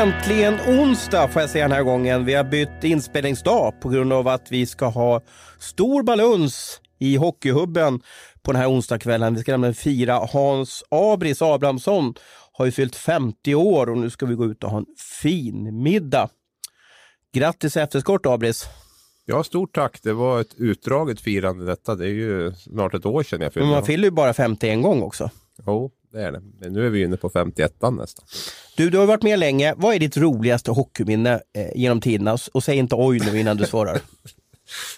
äntligen onsdag får jag säga den här gången. Vi har bytt inspelningsdag på grund av att vi ska ha stor baluns i Hockeyhubben på den här onsdagskvällen. Vi ska nämligen fira Hans Abris Abrahamsson. Har ju fyllt 50 år och nu ska vi gå ut och ha en fin middag. Grattis efterskott Abris! Ja, stort tack. Det var ett utdraget firande detta. Det är ju snart ett år sedan jag fyllde Men man fyller ju bara 50 en gång också. Jo, det är det. Men nu är vi inne på 51 nästan. Du, du har varit med länge. Vad är ditt roligaste hockeyminne eh, genom tiderna? Och säg inte oj nu innan du svarar.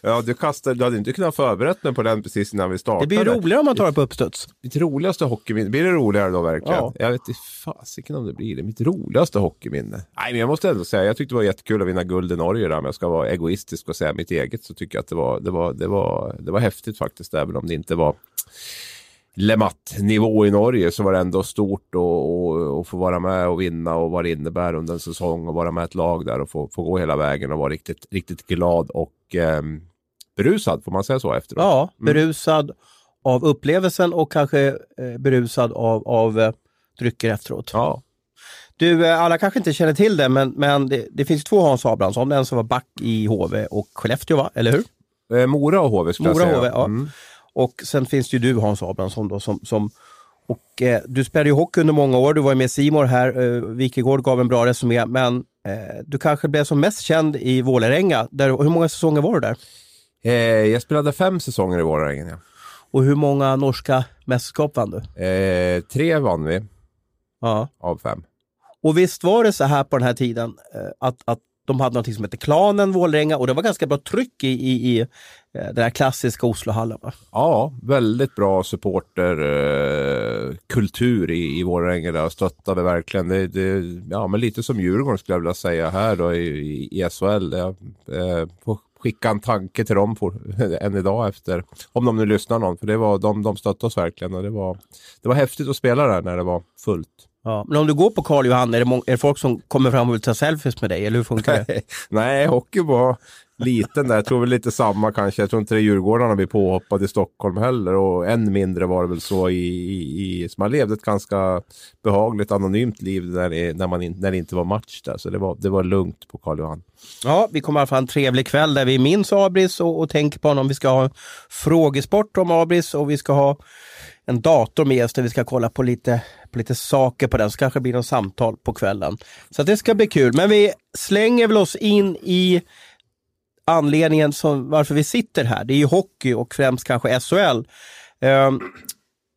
Ja, du, kastade, du hade inte kunnat förberett mig på den precis innan vi startade. Det blir roligare om man tar det på uppstuds. Mitt roligaste hockeyminne, blir det roligare då verkligen? Ja. Jag vet inte fasiken om det blir det. Mitt roligaste hockeyminne? Nej, men jag måste ändå säga, jag tyckte det var jättekul att vinna guld i Norge där, om jag ska vara egoistisk och säga mitt eget så tycker jag att det var, det var, det var, det var häftigt faktiskt, även om det inte var Lematt-nivå i Norge så var det ändå stort att få vara med och vinna och vad det innebär under en säsong och vara med ett lag där och få, få gå hela vägen och vara riktigt, riktigt glad och ehm, berusad, får man säga så efteråt? Ja, berusad av upplevelsen och kanske eh, berusad av, av eh, drycker efteråt. Ja. Du, eh, alla kanske inte känner till det, men, men det, det finns två Hans Abrahamsson. En som var back i HV och Skellefteå, va? eller hur? Eh, Mora och HV skulle Mora jag säga. HV, ja. Mm. Och sen finns det ju du Hans Abrahamsson då som, som och eh, du spelade ju hockey under många år, du var ju med Simor här, eh, Wikegård gav en bra resumé, men eh, du kanske blev som mest känd i Vålerenga. Där, hur många säsonger var du där? Eh, jag spelade fem säsonger i Vålerenga. Ja. Och hur många norska mästerskap vann du? Eh, tre vann vi Ja. av fem. Och visst var det så här på den här tiden eh, att, att de hade något som hette Klanen Vålränga och det var ganska bra tryck i, i, i eh, den här klassiska Oslohallen. Va? Ja, väldigt bra supporterkultur eh, i, i Vålerenga där och stöttade verkligen. Det, det, ja, men lite som Djurgården skulle jag vilja säga här då i, i, i SHL. Jag eh, får skicka en tanke till dem för, än idag efter, om de nu lyssnar någon, för det var, de, de stöttade oss verkligen och det var, det var häftigt att spela där när det var fullt. Ja. Men om du går på Karl Johan, är det, är det folk som kommer fram och vill ta selfies med dig? Eller hur funkar det? Nej, hockey var liten där. Jag tror väl lite samma kanske. Jag tror inte det är Djurgårdarna blir påhoppade i Stockholm heller. Och än mindre var det väl så i... i, i så man levde ett ganska behagligt anonymt liv när det, när man in, när det inte var match där. Så det var, det var lugnt på Karl Johan. Ja, vi kommer i alla fall ha en trevlig kväll där vi minns Abris och, och tänker på honom. Vi ska ha frågesport om Abris och vi ska ha en dator med oss där vi ska kolla på lite, på lite saker på den. Så kanske det blir något samtal på kvällen. Så det ska bli kul. Men vi slänger väl oss in i anledningen som, varför vi sitter här. Det är ju hockey och främst kanske SHL. Ehm,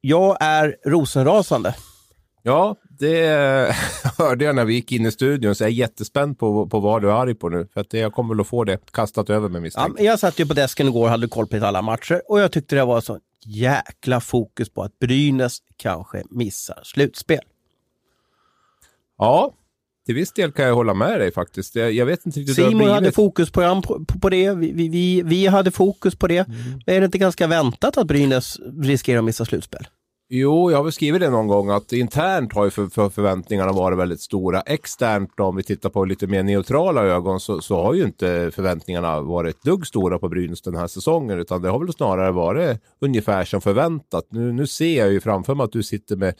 jag är rosenrasande. Ja, det hörde jag när vi gick in i studion. Så jag är jättespänd på, på vad du är arg på nu. För att jag kommer väl att få det kastat över mig Ja, misstänker men jag satt ju på desken igår och hade koll på alla matcher och jag tyckte det var så jäkla fokus på att Brynäs kanske missar slutspel. Ja, till viss del kan jag hålla med dig faktiskt. Jag, jag vet inte riktigt Simon hade fokusprogram på, på, på det, vi, vi- vi, vi hade fokus på det. Mm. Men är det inte ganska väntat att Brynäs riskerar att missa slutspel? Jo, jag har väl skrivit det någon gång att internt har ju för, för förväntningarna varit väldigt stora. Externt då, om vi tittar på lite mer neutrala ögon så, så har ju inte förväntningarna varit dugg stora på Brynäs den här säsongen utan det har väl snarare varit ungefär som förväntat. Nu, nu ser jag ju framför mig att du sitter med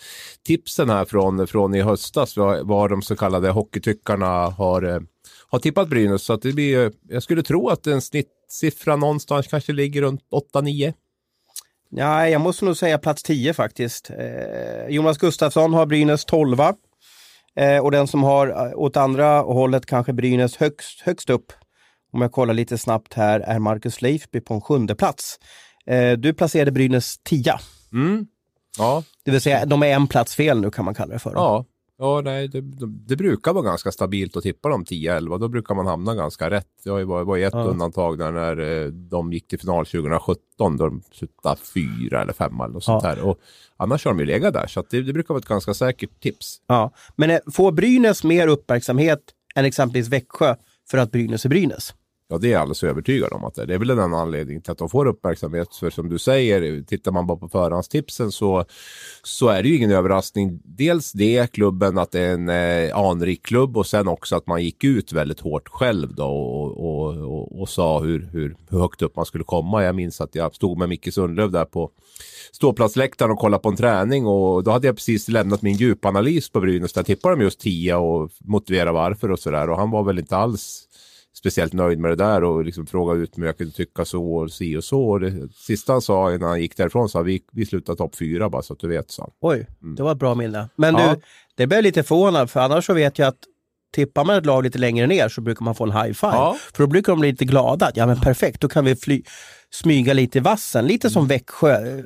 tipsen här från, från i höstas vad, de så kallade hockeytyckarna har, eh, har tippat Brynäs. Så att det blir, jag skulle tro att en snittsiffra någonstans kanske ligger runt 8-9. Nej, jag måste nog säga plats 10 faktiskt. Eh, Jonas Gustafsson har Brynäs 12. Eh, och den som har eh, åt andra hållet kanske Brynäs högst, högst upp, om jag kollar lite snabbt här, är Marcus Leifby på en sjunde plats. Eh, du placerade Brynäs 10. Mm. Ja, Det vill säga, de är en plats fel nu kan man kalla det för. Ja, ja nej, det, det, brukar vara ganska stabilt att tippa de 10-11. Då brukar man hamna ganska rätt. Det ju varit, varit ett Ja. undantag där när eh, de gick till final 2017 då de slutade fyra eller femma eller sånt Ja. här. Och annars har de ju legat där, så det, det brukar vara ett ganska säkert tips. Ja. Men eh, får Brynäs mer uppmärksamhet än exempelvis Växjö för att Brynäs är Brynäs? Ja, det är jag alldeles övertygad om att det är. Det är väl en anledning till att de får uppmärksamhet. För som du säger, tittar man bara på förhandstipsen så, så är det ju ingen överraskning. Dels det, klubben, att det är en eh, anrik klubb och sen också att man gick ut väldigt hårt själv då och, och, och, och sa hur, hur, hur högt upp man skulle komma. Jag minns att jag stod med Micke Sundlöv där på ståplatsläktaren och kollade på en träning och då hade jag precis lämnat min djupanalys på Brynäs. Där tippade de just 10 och motiverade varför och sådär och han var väl inte alls speciellt nöjd med det där och liksom frågade ut mig jag kunde tycka så och si och så. Och det sista han sa innan han gick därifrån sa vi, vi slutar topp fyra bara så att du vet. Så. Oj, mm. det var ett bra minne. Men ja. du, det blev lite förvånad för annars så vet jag att tippar man ett lag lite längre ner så brukar man få en high five. Ja. För då brukar de bli lite glada. Ja men perfekt, då kan vi fly, smyga lite i vassen. Lite som mm. Växjö eh,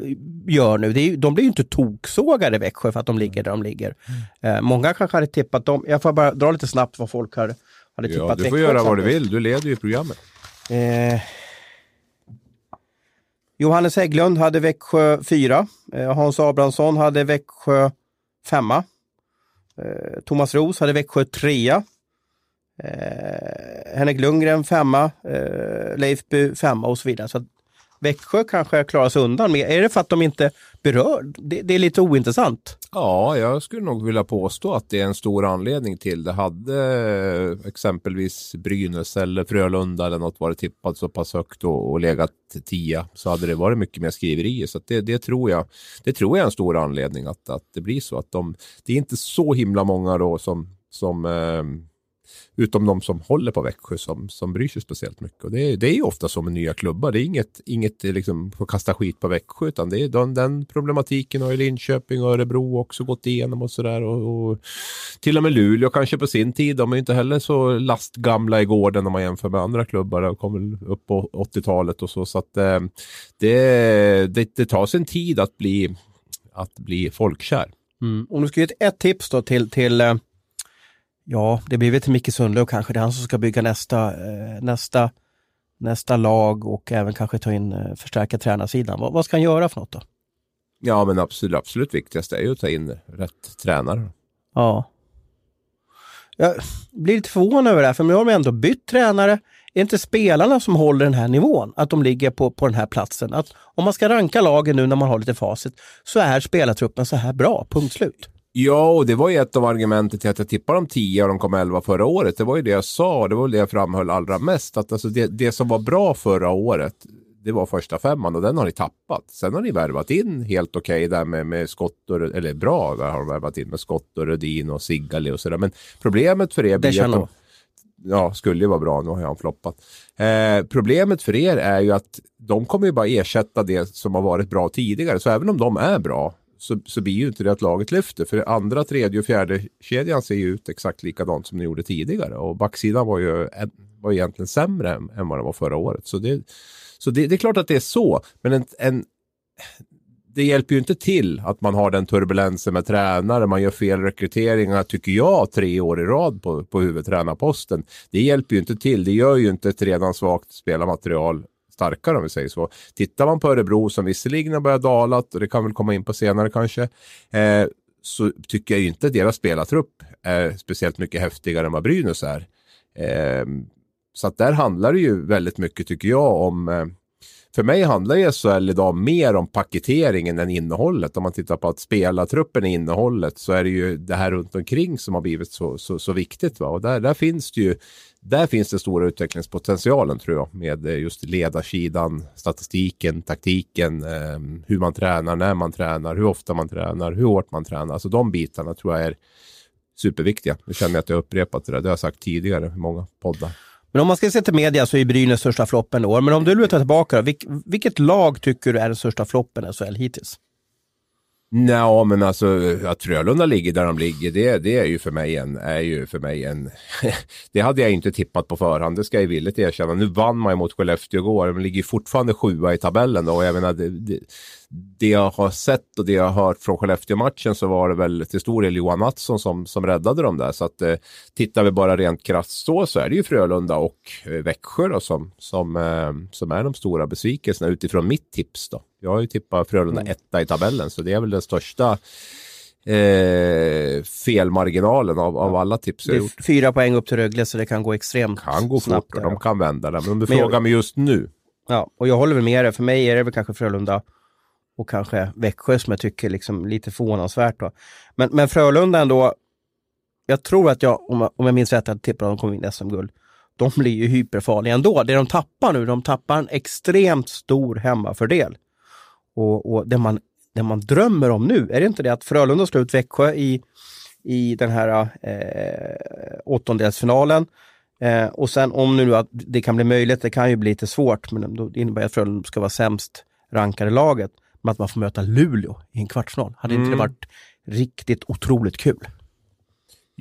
gör nu. Är, de blir ju inte toksågade i Växjö för att de ligger där de ligger. Mm. Eh, många kanske hade tippat dem. Jag får bara dra lite snabbt vad folk har hade ja, du får göra vad du vill, du leder ju programmet. Eh, Johannes Hägglund hade Växjö 4. Eh, Hans Abrahamsson hade Växjö 5. Eh, Thomas Ros hade Växjö 3. Eh, Henrik Lundgren 5. Eh, Leifby 5 och så vidare. Så Växjö kanske klarar sig undan. med. är det för att de inte berör? Det, det, är lite ointressant. Ja, jag skulle nog vilja påstå att det är en stor anledning till det. Hade eh, exempelvis Brynäs eller Frölunda eller något varit tippat så pass högt och, och legat tia så hade det varit mycket mer skriverier. Så det, det, tror jag, det tror jag är en stor anledning att, att det blir så. Att de, det är inte så himla många då som, som eh, utom de som håller på Växjö som, som bryr sig speciellt mycket. Och det, är, det är ju ofta så med nya klubbar. Det är inget, inget eh, liksom, att kasta skit på Växjö utan det är den, den problematiken har ju Linköping och Örebro också gått igenom och sådär. Och, och, till och med Luleå kanske på sin tid. De är ju inte heller så lastgamla i gården om man jämför med andra klubbar. De kom väl upp på 80-talet och så. Så att eh, det, det, det tar sin tid att bli, att bli folkkär. Mm. Om du ska ge ett, ett tips då till, till eh, Ja, det blir väl till Micke Sundlöv kanske. Det är han som ska bygga nästa, eh, nästa, nästa lag och även kanske ta in, eh, förstärka tränarsidan. Vad, vad ska han göra för något då? Ja, men absolut, absolut viktigaste är ju att ta in rätt tränare. Ja. Jag blir lite förvånad över det här, för nu har de ändå bytt tränare. Är det inte spelarna som håller den här nivån? Att de ligger på, på den här platsen? Att om man ska ranka lagen nu när man har lite facit så är spelartruppen så här bra, punkt slut. Ja, och det var ju ett av argumenten till att jag tippade de 10 och de kom 11 förra året. Det var ju det jag sa, det var det jag framhöll allra mest. Att alltså det, det som var bra förra året, det var första femman och den har ni tappat. Sen har ni värvat in helt okej okay där med, med Skott och, eller bra där har de värvat in med Skott och Rödin och Sigali och sådär. Men problemet för er blir att de, Ja, skulle ju vara bra, nu har han floppat. Eh, problemet för er är ju att de kommer ju bara ersätta det som har varit bra tidigare. Så även om de är bra så, så blir ju inte det att laget lyfter. För andra, tredje och fjärde kedjan ser ju ut exakt likadant som den gjorde tidigare. Och backsidan var ju var egentligen sämre än, än vad den var förra året. Så, det, så det, det, är klart att det är så. Men en, en, det hjälper ju inte till att man har den turbulensen med tränare, man gör fel rekryteringar, tycker jag, tre år i rad på, på huvudtränarposten. Det hjälper ju inte till. Det gör ju inte ett redan svagt spelarmaterial starkare om vi säger så. Tittar man på Örebro som visserligen har börjat dala och det kan väl komma in på senare kanske, eh, så tycker jag inte deras spelartrupp är speciellt mycket häftigare än vad Brynäs är. Eh, så att där handlar det ju väldigt mycket tycker jag om eh, för mig handlar ju SHL idag mer om paketeringen än innehållet. Om man tittar på att spelartruppen är innehållet så är det ju det här runt omkring som har blivit så, så, så viktigt. Va? Och där, där finns det ju där finns den stora utvecklingspotentialen tror jag med eh, just ledarsidan, statistiken, taktiken, eh, hur man tränar, när man tränar, hur ofta man tränar, hur hårt man tränar. Alltså de bitarna tror jag är superviktiga. Nu känner jag att jag upprepat det där. Det har jag sagt tidigare i många poddar. Men om man ska se till media så är Brynäs största floppen i år. Men om du lutar tillbaka, vilk, vilket lag tycker du är den största floppen i SHL hittills? Nej, men alltså att Frölunda ligger där de ligger, det, det är ju för mig en, är ju för mig en, det hade jag inte tippat på förhand, det ska jag villigt erkänna. Nu vann man ju mot Skellefteå igår, men ligger fortfarande sjua i tabellen då, och jag menar, det, det, det jag har sett och det jag har hört från Skellefteå-matchen så var det väl till stor del Johan Mattsson som, som räddade dem där. Så att eh, tittar vi bara rent krasst så, så är det ju Frölunda och eh, Växjö då, som, som, eh, som är de stora besvikelserna utifrån mitt tips. Då. Jag har ju tippat Frölunda mm. etta i tabellen, så det är väl den största eh, felmarginalen av, av alla tips jag är gjort. fyra poäng upp till Rögle så det kan gå extremt Kan gå snabbt. fort och de kan vända det. Men om du Men jag- frågar mig just nu. Ja, och jag håller väl med dig. För mig är det väl kanske Frölunda och kanske Växjö som jag tycker liksom lite förvånansvärt. Då. Men, men Frölunda ändå, jag tror att jag, om jag, om jag minns rätt, att tippar att de kommer vinna SM-guld. De blir ju hyperfarliga ändå. Det de tappar nu, de tappar en extremt stor hemmafördel. Och, och det, man, det man drömmer om nu, är det inte det att Frölunda slår ut Växjö i, i den här eh, åttondelsfinalen. Eh, och sen om nu att det kan bli möjligt, det kan ju bli lite svårt, men då innebär det att Frölunda ska vara sämst rankade laget. Men att man får möta Luleå i en kvartsfinal, hade inte det varit riktigt otroligt kul?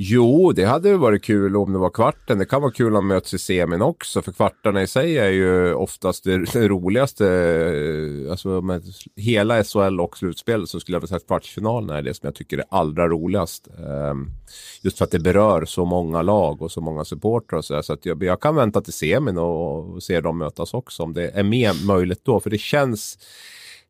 Jo, det hade varit kul om det var kvarten. Det kan vara kul om de möts i semin också. För kvartarna i sig är ju oftast det, roligaste. eh, Alltså med hela SHL och slutspel så skulle jag vilja säga att kvartsfinalen är det som jag tycker är allra roligast. Ehm, Just för att det berör så många lag och så många supportrar och så, där. så att jag, jag kan vänta till semin och, och se dem mötas också om det är mer möjligt då. För det känns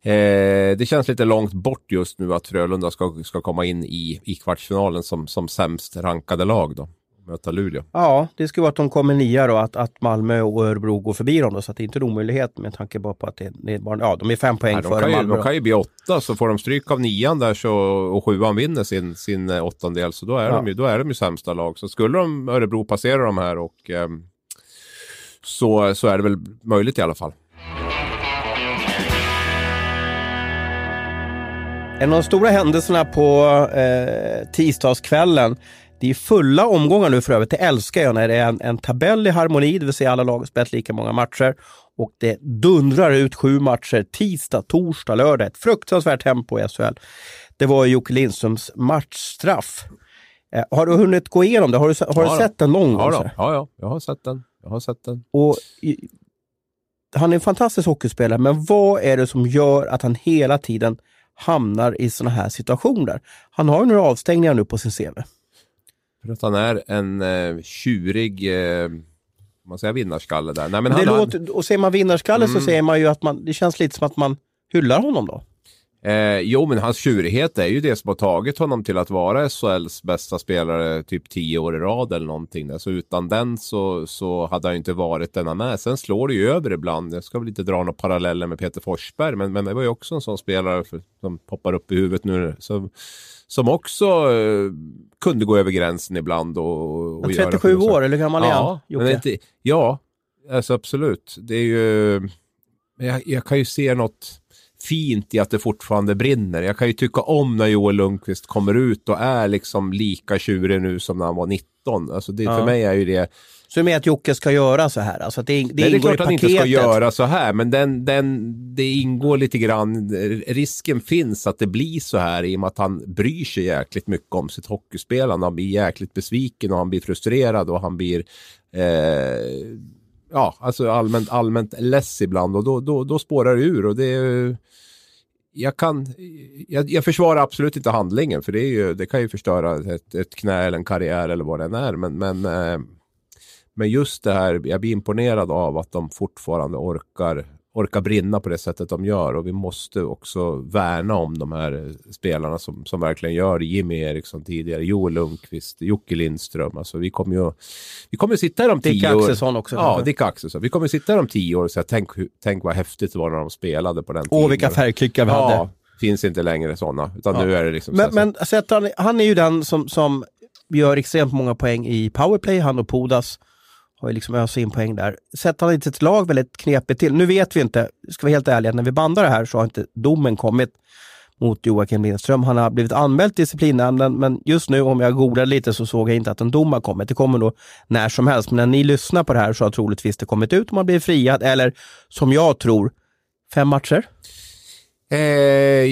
Eh, det känns lite långt bort just nu att Frölunda ska, ska komma in i, i kvartsfinalen som, som sämst rankade lag då. Möta Luleå. Ja, det skulle vara att de kommer nia då, att, att Malmö och Örebro går förbi dem då, så det är inte en omöjlighet med tanke bara på att det, det är bara, ja, de är fem poäng Nej, före kan ju, Malmö. de kan ju bli åtta så får de stryk av nian där så, och sjuan vinner sin, sin eh, åttondel så då är, Ja. de ju, då är de ju sämsta lag. Så skulle de Örebro passera de här och ehm, så, så är det väl möjligt i alla fall. En av de stora händelserna på eh, tisdagskvällen, det är fulla omgångar nu för övrigt. Det älskar jag när det är en, en tabell i harmoni, det vill säga alla lag har spelat lika många matcher. Och det dundrar ut sju matcher tisdag, torsdag, lördag. Ett fruktansvärt tempo i SHL. Det var Jocke Lindströms matchstraff. Eh, har du hunnit gå igenom det? Har du, har Ja du sett den någon gång? Ja, ja, ja, jag har sett den. Jag har sett den. Och i, han är en fantastisk hockeyspelare, men vad är det som gör att han hela tiden hamnar i sådana här situationer? Han har ju några avstängningar nu på sin CV. För att han är en eh, tjurig, eh, man säger vinnarskalle där. Nej, men han, låter, och säger man vinnarskalle så Mm. säger man ju att man, det känns lite som att man hyllar honom då. Eh, jo, men hans tjurighet är ju det som har tagit honom till att vara SHLs bästa spelare typ tio år i rad eller någonting. Där. Så utan den så, så hade han ju inte varit den han är. Sen slår det ju över ibland. Jag ska väl inte dra några paralleller med Peter Forsberg, men, men det var ju också en sån spelare för, som poppar upp i huvudet nu. Som, som också eh, kunde gå över gränsen ibland. Och, och Han är göra 37 sjuka år, eller hur gammal är han? Ja, inte, ja alltså absolut. Det är ju... Jag, jag kan ju se något fint i att det fortfarande brinner. Jag kan ju tycka om när Joel Lundqvist kommer ut och är liksom lika tjurig nu som när han var 19. Alltså det, Ja. För mig är ju det... Så du menar att Jocke ska göra så här? Alltså det, det Nej, det är klart att han inte ska göra så här, men den, den, det ingår lite grann. Risken finns att det blir så här i och med att han bryr sig jäkligt mycket om sitt hockeyspelande. Han blir jäkligt besviken och han blir frustrerad och han blir eh, ja, alltså allmänt, allmänt less ibland och då, då, då spårar det ur. Och det är, jag, kan, jag, jag försvarar absolut inte handlingen för det, är ju, det kan ju förstöra ett, ett knä eller en karriär eller vad det än är. Men, men, eh, men just det här, jag blir imponerad av att de fortfarande orkar, orkar brinna på det sättet de gör och vi måste också värna om de här spelarna som, som verkligen gör det. Jimmy Eriksson tidigare, Joel Lundqvist, Jocke Lindström. Alltså vi kommer ju vi kommer sitta här om Dick tio år. Axelsson också. Ja, kanske. Dick Axelsson. Vi kommer sitta här om tio år och säga tänk, tänk vad häftigt det var när de spelade på den tiden. Åh, vilka färgklickar vi hade. Ja, finns inte längre sådana. Utan Ja. nu är det liksom Men, så men sett han, han är ju den som, som gör extremt många poäng i powerplay. Han och Podas har ju liksom ösat in poäng där. Sätter han inte lag väldigt knepigt till. Nu vet vi inte, ska vi vara helt ärliga, när vi bandar det här så har inte domen kommit mot Joakim Lindström. Han har blivit anmäld till disciplinnämnden men just nu om jag googlade lite så såg jag inte att en dom har kommit. Det kommer nog när som helst men när ni lyssnar på det här så har troligtvis det kommit ut om man blir friad eller som jag tror, fem matcher. Eh,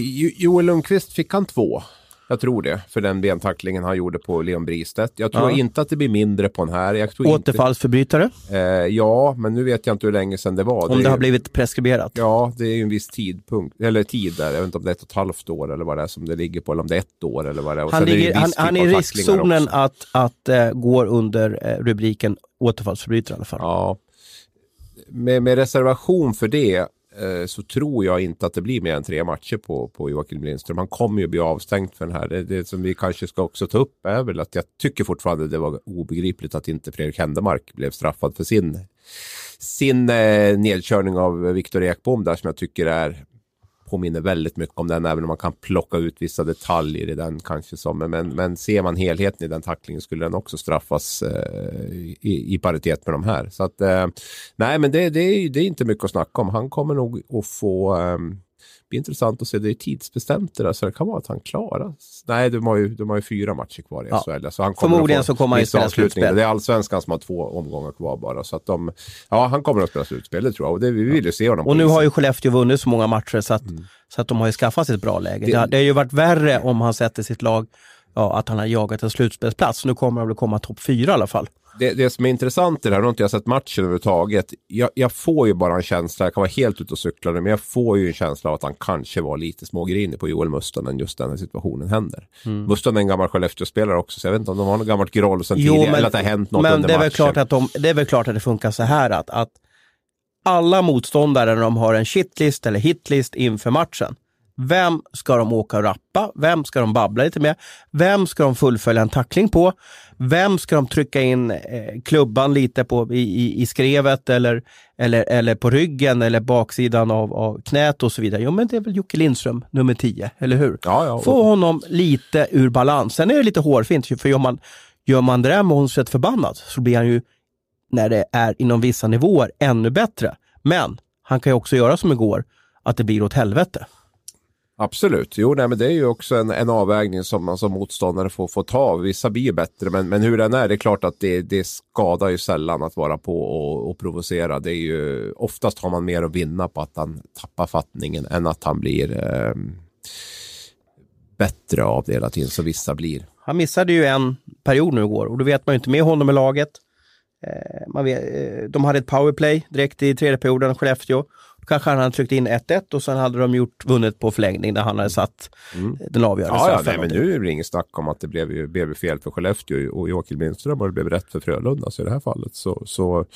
Joel Lundqvist fick han två. Jag tror det, för den bentacklingen han gjorde på Leon Bristedt. Jag tror Ja. inte att det blir mindre på den här. Jag tror inte, Återfallsförbrytare, eh, ja, men nu vet jag inte hur länge sedan det var. om är det har ju- blivit preskriberat. Ja, det är ju en viss tidpunkt, eller tid där. Jag vet inte om det är ett och ett halvt år eller vad det är som det ligger på, eller om det är ett år eller vad det är. Och Han, är det ligger, en han, han typ är i riskzonen också. att, att äh, går under eh, rubriken återfallsförbrytare i alla fall. Ja. Med, med reservation för det, Eh, så tror jag inte att det blir mer än tre matcher på, på Joakim Lindström. Han kommer ju bli avstängd för den här. Det, det som vi kanske ska också ta upp är väl att jag tycker fortfarande det var obegripligt att inte Fredrik Händemark blev straffad för sin, sin eh, nedkörning av Viktor Ekbom där som jag tycker är påminner väldigt mycket om den, även om man kan plocka ut vissa detaljer i den kanske. Som, men, men ser man helheten i den tacklingen skulle den också straffas eh, i, i paritet med de här. Så att, eh, nej, men det, det, är, det är inte mycket att snacka om. Han kommer nog att få eh, blir intressant att se. Det är tidsbestämt det där, så det kan vara att han klarar. Nej, de har ju, de har ju fyra matcher kvar i SHL. Ja. Så han kommer Förmodligen så kommer han ju spela slutspel. Det är allsvenskan som har två omgångar kvar bara. Så att de, ja, han kommer att spela slutspel, det tror jag. Och det, vi vill ju se honom Och nu har ju Skellefteå vunnit så många matcher så att, mm. så att de har ju skaffat sig ett bra läge. Det, det har ju varit värre om han sätter sitt lag, ja, att han har jagat en slutspelsplats. Nu kommer han väl komma topp fyra i alla fall det, det som är intressant i det här, nu har inte jag sett matchen överhuvudtaget. Jag, jag får ju bara en känsla, jag kan vara helt ute och cykla men jag får ju en känsla av att han kanske var lite smågrinig på Joel Mustonen just den här situationen händer. Mm. Mustonen är en gammal Skellefteå-spelare också, så jag vet inte om de har något gammalt groll sen jo, tidigare, men, eller att det har hänt något men under det är matchen. Väl klart att de, det är väl klart att det funkar så här att, att alla motståndare när de har en shitlist eller hitlist inför matchen, vem ska de åka och rappa? Vem ska de babbla lite med? Vem ska de fullfölja en tackling på? Vem ska de trycka in eh, klubban lite på i, i, i, skrevet eller, eller, eller på ryggen eller baksidan av, av knät och så vidare? Jo, men det är väl Jocke Lindström, nummer 10, eller hur? Ja, ja, Få honom lite ur balans. Sen är det lite hårfint, för gör man, gör man det där med honom förbannad så blir han ju, när det är inom vissa nivåer, ännu bättre. Men han kan ju också göra som igår, att det blir åt helvete. Absolut, jo nej, men det är ju också en, en avvägning som man som motståndare får, får ta. Vissa blir bättre, men, men hur den är, det är klart att det, det skadar ju sällan att vara på och, och provocera. Det är ju, oftast har man mer att vinna på att han tappar fattningen än att han blir eh, bättre av det hela tiden, Så vissa blir. Han missade ju en period nu igår och då vet man ju inte med honom i laget. Eh, man vet, eh, de hade ett powerplay direkt i tredje perioden, Skellefteå kanske han hade tryckt in 1-1 och sen hade de gjort, vunnit på förlängning där han hade satt mm. den avgörande ja, ja, nej, men nu är det inget snack om att det blev, blev fel för Skellefteå och Joakim Lindström och det blev rätt för Frölunda. Så i det här fallet så, så,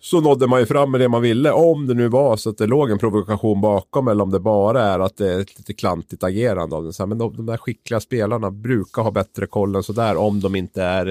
så nådde man ju fram med det man ville. Om det nu var så att det låg en provokation bakom eller om det bara är att det är ett lite klantigt agerande av den. Men de, de där skickliga spelarna brukar ha bättre koll än sådär om de inte är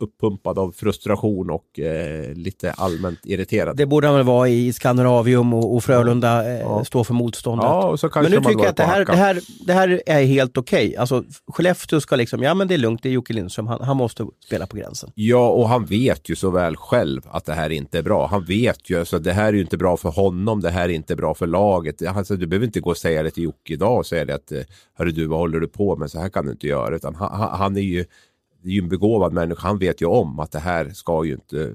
uppumpad av frustration och eh, lite allmänt irriterad. Det borde han väl vara i Skandinavium och, och Frölunda eh, ja. står för motståndet. Ja, men nu tycker jag att det här, det, här, det här är helt okej. Okay. Alltså, Skellefteå ska liksom, ja men det är lugnt, det är Jocke Lindström, han, han måste spela på gränsen. Ja, och han vet ju så väl själv att det här inte är bra. Han vet ju, alltså, det här är ju inte bra för honom, det här är inte bra för laget. Alltså, du behöver inte gå och säga det till Jocke idag och säga det att, hörru du, vad håller du på med, så här kan du inte göra. Utan han, han är ju det är ju en begåvad människa. Han vet ju om att det här ska ju inte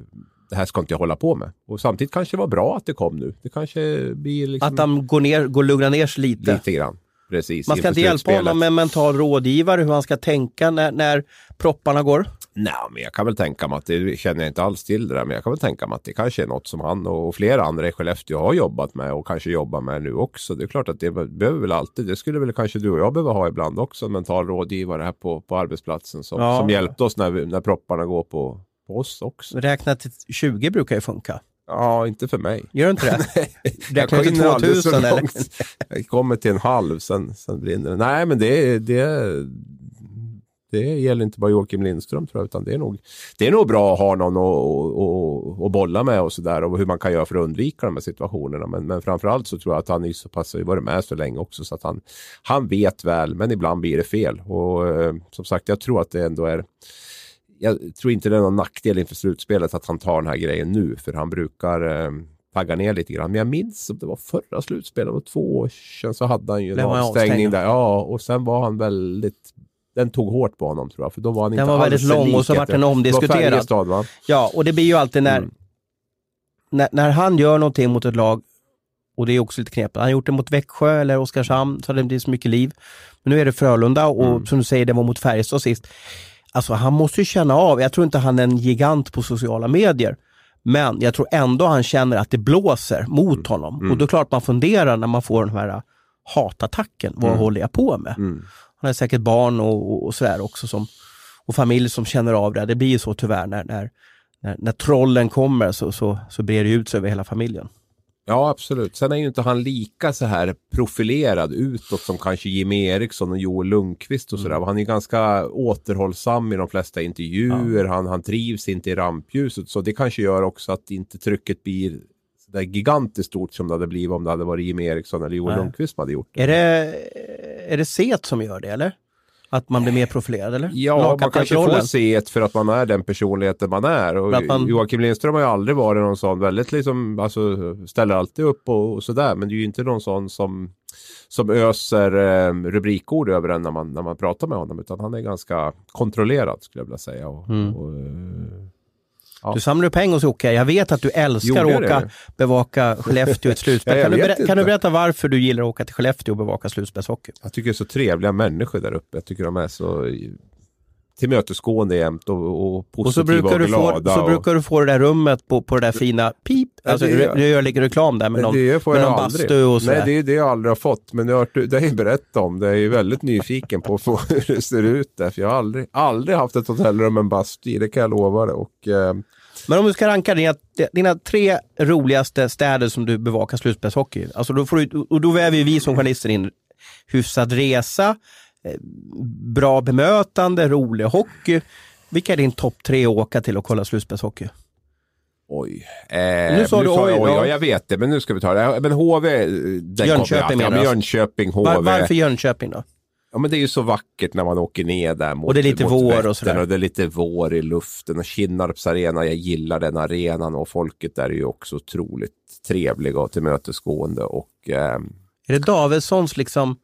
det här ska inte jag hålla på med. Och samtidigt kanske det var bra att det kom nu. Det kanske blir liksom... Att han går ner, går lugna ner sig lite. Lite grann. Precis, Man ska inte hjälpa honom med en mental rådgivare hur han ska tänka när, när propparna går? Nej, men jag kan väl tänka mig att det känner jag inte alls till det där, men jag kan väl tänka mig att det kanske är något som han och flera andra i Skellefteå har jobbat med och kanske jobbar med nu också. Det är klart att det behöver väl alltid, det skulle väl kanske du och jag behöva ha ibland också, en mental rådgivare här på, på arbetsplatsen som, ja. som hjälpte oss när, vi, när propparna går på, på oss också. Räkna till 20 brukar ju funka. Ja, inte för mig. Gör inte det? Nej, jag kommer till 2000 eller? jag kommer till en halv, sen, sen brinner det. Nej, men det, det, det gäller inte bara Joakim Lindström tror jag, utan det är nog, det är nog bra att ha någon att, bolla med och sådär och hur man kan göra för att undvika de här situationerna. Men, men framförallt så tror jag att han är så pass, har varit med så länge också så att han, han vet väl, men ibland blir det fel. Och eh, som sagt, jag tror att det ändå är jag tror inte det är någon nackdel inför slutspelet att han tar den här grejen nu, för han brukar eh, tagga ner lite grann. Men jag minns att det var förra slutspelet, och två år sedan så hade han ju en avstängning där. Ja, och sen var han väldigt den tog hårt på honom tror jag. För då var han den inte var väldigt lång och så vart den omdiskuterad. Det va? Ja, och det blir ju alltid när, mm. när, när han gör någonting mot ett lag och det är också lite knepigt. Han har gjort det mot Växjö eller Oskarshamn så det blir så mycket liv. Men nu är det Frölunda och mm. som du säger, det var mot Färjestad sist. Alltså han måste ju känna av, jag tror inte han är en gigant på sociala medier, men jag tror ändå han känner att det blåser mot mm. honom. Mm. Och då är det klart man funderar när man får den här hatattacken, vad mm. håller jag på med? Han har säkert barn och, och, och sådär också som, och familj som känner av det. Det blir ju så tyvärr när, när, när, när trollen kommer så, så, så brer det ut sig över hela familjen. Ja, absolut. Sen är ju inte han lika så här profilerad utåt som kanske Jimmy Eriksson och Joel Lundqvist och sådär. Mm. Han är ganska återhållsam i de flesta intervjuer. Han, han trivs inte i rampljuset. Så det kanske gör också att inte trycket blir så där gigantiskt stort som det hade blivit om det hade varit Jimmy Eriksson eller Joel. Lundqvist som hade gjort det. Är det, är det set som gör det eller? Att man blir mer profilerad eller? Ja, man kanske får se för att man är den personligheten man är. Och man- Joakim Lindström har ju aldrig varit någon sån, väldigt liksom, alltså ställer alltid upp och, och sådär. Men det är ju inte någon sån som, som öser eh, rubrikord över en när man, när man pratar med honom. Utan han är ganska kontrollerad skulle jag vilja säga. Och, Mm. och, eh, Du samlar upp pengar hos Jocke. Jag vet att du älskar att åka det? bevaka Skellefteå i ett slutspel. Ja, kan, du kan du berätta varför du gillar att åka till Skellefteå och bevaka slutspelshockey? jag tycker det är så trevliga människor där uppe. Jag tycker de är så tillmötesgående jämt och, och Och positiva så och, brukar, du få, glada. så och, brukar du få det där rummet på, på det där fina pip. Ja, Alltså, det gör- nu gör jag lite reklam där med någon, det får med jag någon aldrig. bastu och sådär. Nej, det är det jag aldrig har fått. Men det har du det har jag berättat om. Det är ju väldigt nyfiken på få hur det ser ut där. För jag har aldrig, aldrig haft ett hotellrum med en bastu i, det kan jag lova dig. Och, eh, Men om du ska ranka dina, dina tre roligaste städer som du bevakar slutspelshockey. Alltså då, får du, och då väver vi som journalister in hyfsad resa, bra bemötande, rolig hockey. Vilka är din topp tre att åka till och kolla slutspelshockey? oj. Eh, Nu sa du oj, jag oj. ja. Ja, jag vet det. Men nu ska vi ta det. Men HV, den Jönköping ja, menar men du? Jönköping, HV. Var, varför Jönköping då? Ja, men det är ju så vackert när man åker ner där mot Och det är lite vår och sådär. Och det är lite vår i luften och Kinnarps arena. Jag gillar den arenan och folket där är ju också otroligt trevliga och tillmötesgående. Och, ehm, Är det Davidssons liksom,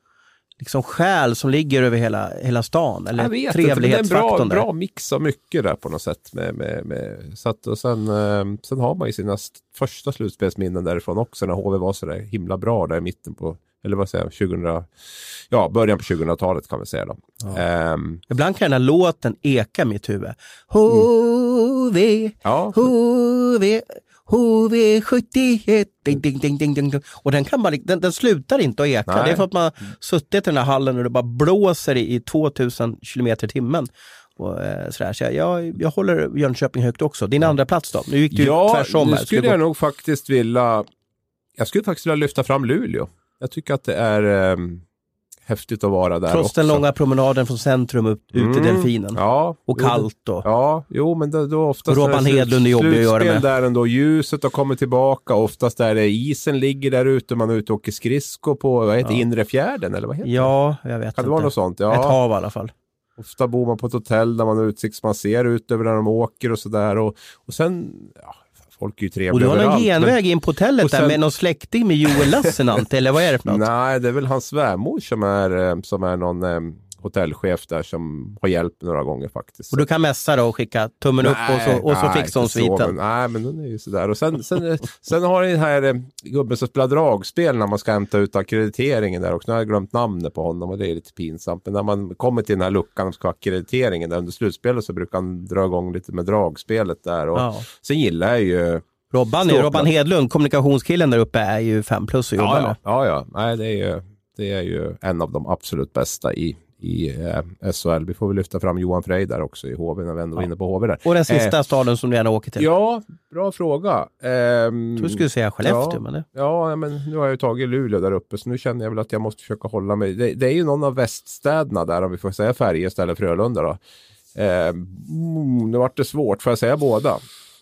liksom själ som ligger över hela, hela stan? Eller Jag vet inte, men det är en bra, trevlighetsfaktorn bra mix av mycket där på något sätt. Med, med, med, så att, och sen, eh, sen har man ju sina st- första slutspelsminnen därifrån också när HV var så där himla bra där i mitten på, eller vad säger jag, 2000, ja början på 2000-talet kan vi säga då. Ehm, Ibland kan den här låten eka i mitt huvud. HV, ja, HV, HV71, ding, ding, ding, ding, ding. Och den, kan bara, den, den slutar inte att eka. Nej. Det är för att man har suttit i den här hallen och det bara blåser i, i 2000 kilometer i timmen. Och, eh, sådär. Så jag, jag, jag håller Jönköping högt också. Din andra plats då? Nu gick du ja tvärsom nu här. Ska skulle jag nog faktiskt vilja, jag skulle faktiskt vilja lyfta fram Luleå. Jag tycker att det är ehm, häftigt att vara där Trots också. den långa promenaden från centrum upp, ut i Mm, Delfinen. Ja, Och kallt och... Ja, jo men då, då oftast... Och Robban det är Hedlund är jobbig att göra med. där ändå, ljuset har kommit tillbaka. Oftast där det isen ligger där ute, man är ute och åker skridskor på, vad heter Ja. inre fjärden eller vad heter det? Ja, jag vet Kan inte. det vara något sånt? Ja. Ett hav i alla fall. Ofta bor man på ett hotell där man har utsikt, så man ser ut över när de åker och sådär. Och, och sen, ja, folk är ju trevliga Och du har någon genväg in på hotellet och där sen- med någon släkting med Joel Lassinantti, eller vad är det för något? Nej, det är väl hans svärmor som är, eh, som är någon eh, hotellchef där som har hjälpt några gånger faktiskt. Och du kan messa då och skicka tummen upp och så, och så nej, fixar hon inte så, sviten. men- Nej, men den är ju sådär. Och sen, sen, sen har den här eh, gubben som spelar dragspel när man ska hämta ut akkrediteringen där också. Nu har jag glömt namnet på honom och det är lite pinsamt. Men när man kommer till den här luckan och ska ha akkrediteringen där under slutspelet så brukar han dra igång lite med dragspelet där. Och Ja. Sen gillar jag ju... Robban, Ståplan. Robban Hedlund, kommunikationskillen där uppe, är ju fem plus att jobba Ja, ja, ja, ja. Nej, det, är ju, det är ju en av de absolut bästa i, i eh, SHL. Vi får väl lyfta fram Johan Frey där också i HV när vi ändå var inne på HV där. Och den sista Eh, staden som du gärna åker till. Ja, bra fråga. Ehm, Jag tror du skulle säga Skellefteå, ja. men det... Ja, men nu har jag ju tagit Luleå där uppe så nu känner jag väl att jag måste försöka hålla mig. Det, det är ju någon av väststäderna där om vi får säga Färjestad eller Frölunda då. Mm, nu vart det svårt, får jag säga båda?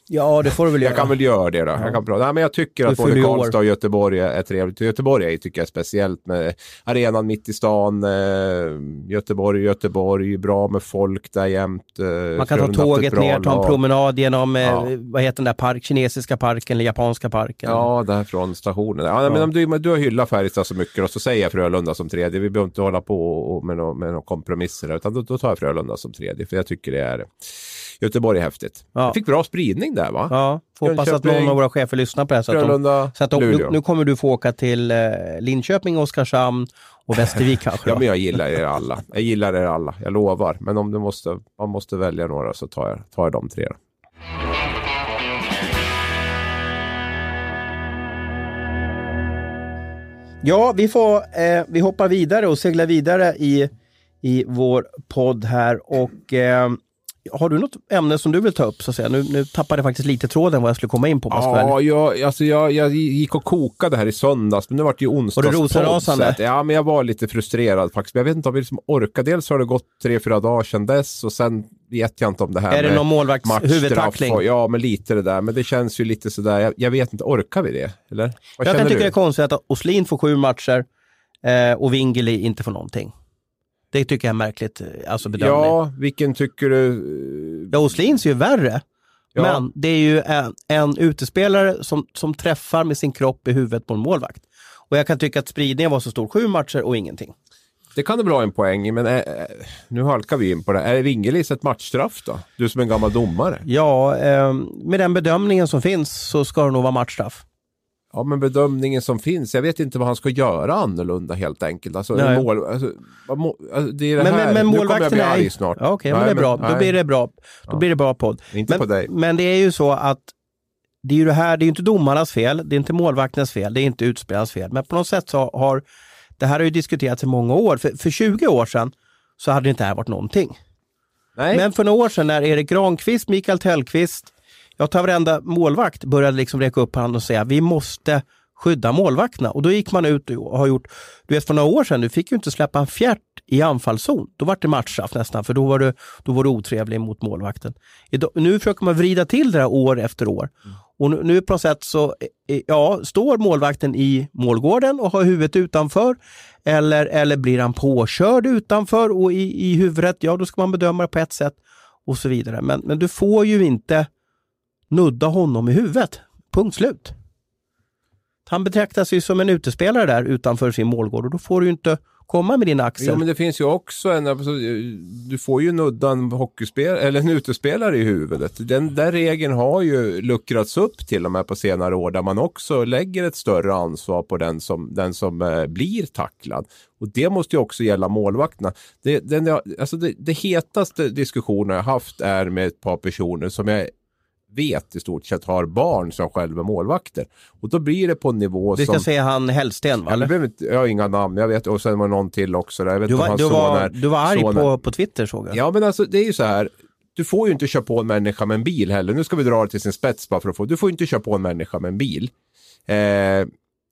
Ja, det får du väl göra. Jag kan väl göra det då. Jag kan prata. Nej, men jag tycker Du att både. Karlstad och Göteborg är trevligt. Göteborg är, tycker jag är speciellt med arenan mitt i stan. Eh, Göteborg, Göteborg, bra med folk där jämt. Eh, Man kan ta tåget ner, ta en promenad genom, eh, Ja. vad heter den där park, kinesiska parken eller japanska parken. Ja, där från stationen. Ja, nej, Men om du, men du har hyllat Färjestad så mycket och så säger jag Frölunda som tredje. Vi behöver inte hålla på med några några kompromisser utan då, då tar jag Frölunda som tredje. För jag tycker det är Göteborg är häftigt. Ja. Jag fick bra spridning där va? Ja, får hoppas att någon av våra chefer lyssnar på det här. Så att de, så att de, nu, nu kommer du få åka till eh, Linköping, Oskarshamn och Västervik kanske. Ja, men jag gillar er alla. Jag gillar er alla, jag lovar. Men om du måste, man måste välja några så tar jag, tar jag de tre. Ja, vi, får, eh, vi hoppar vidare och seglar vidare i, i vår podd här. Och eh, har du något ämne som du vill ta upp? Så att säga? Nu, nu tappade jag faktiskt lite tråden vad jag skulle komma in på. Ja, jag, alltså jag, jag gick och kokade här i söndags, men nu vart det ju onsdagspodd. Var du rosenrasande? Ja, men jag var lite frustrerad faktiskt. Men jag vet inte om vi liksom orkar. Dels har det gått tre, fyra dagar sedan dess och sen vet jag inte om det här Är det någon målvakts huvudtackling? och- Ja, men lite det där. Men det känns ju lite sådär. Jag, jag vet inte, orkar vi det? Eller? Vad Jag kan tycka du? det är konstigt att Oslin får sju matcher eh, och Wingeli inte får någonting. Det tycker jag är märkligt, eh, alltså bedömning. Ja, vilken tycker du? ja Oslins är ju värre. Ja. Men det är ju en, en utespelare som, som träffar med sin kropp i huvudet på en målvakt. Och jag kan tycka att spridningen var så stor, sju matcher och ingenting. Det kan det väl ha en poäng men äh, nu halkar vi in på det. Är Wingelis ett matchstraff då? Du som är en gammal domare. Ja, eh, med den bedömningen som finns så ska det nog vara matchstraff. Ja, men bedömningen som finns. Jag vet inte vad han ska göra annorlunda helt enkelt. Alltså, Nej. mål, alltså, må, alltså, det är det Men, här. men, men nu kommer jag bli arg snart. Ja, Okej, men Nej, det är bra. nej. Då blir det bra. Då blir det bra podd. Inte men, på dig. Men det är ju så att det är ju det här, det är inte domarnas fel, det är inte målvaktens fel, det är inte utspelarens fel. Men på något sätt så har det här har ju diskuterats i många år. För, för 20 år sedan så hade det inte här varit någonting. Nej. Men för några år sedan när Erik Granqvist, Mikael Tellqvist, jag tar varenda målvakt, började liksom räcka upp handen och säga vi måste skydda målvakterna. Och då gick man ut och har gjort, du vet för några år sedan, du fick ju inte släppa en fjärt i anfallszon. Då var det matchstraff nästan, för då var du, då var du otrevlig mot målvakten. Idag, nu försöker man vrida till det här år efter år. Och nu, nu på något sätt så, eh, eh, ja, står målvakten i målgården och har huvudet utanför eller, eller blir han påkörd utanför och i, i huvudet, ja då ska man bedöma det på ett sätt och så vidare. Men, men du får ju inte nudda honom i huvudet. Punkt slut. Han betraktas ju som en utespelare där utanför sin målgård och då får du ju inte komma med din axel. Jo, men det finns ju också en, alltså, du får ju nudda en hockeyspel eller en utespelare i huvudet. Den där regeln har ju luckrats upp till och med på senare år där man också lägger ett större ansvar på den som, den som eh, blir tacklad. Och det måste ju också gälla målvakterna. Det, den, alltså det, det hetaste diskussionen jag haft är med ett par personer som jag vet i stort sett har barn som själva är målvakter. Och då blir det på en nivå Vi ska som... säga han Hellsten, va? Ja, det eller? behöver inte, jag har inga namn, jag vet, och sen var det någon till också. Där. Jag vet Du var, du, var, är- du var arg på, på Twitter såg jag. Ja, men alltså det är ju så här. Du får ju inte köra på en människa med en bil heller. Nu ska vi dra det till sin spets bara för att få. Du får ju inte köra på en människa med en bil. Eh,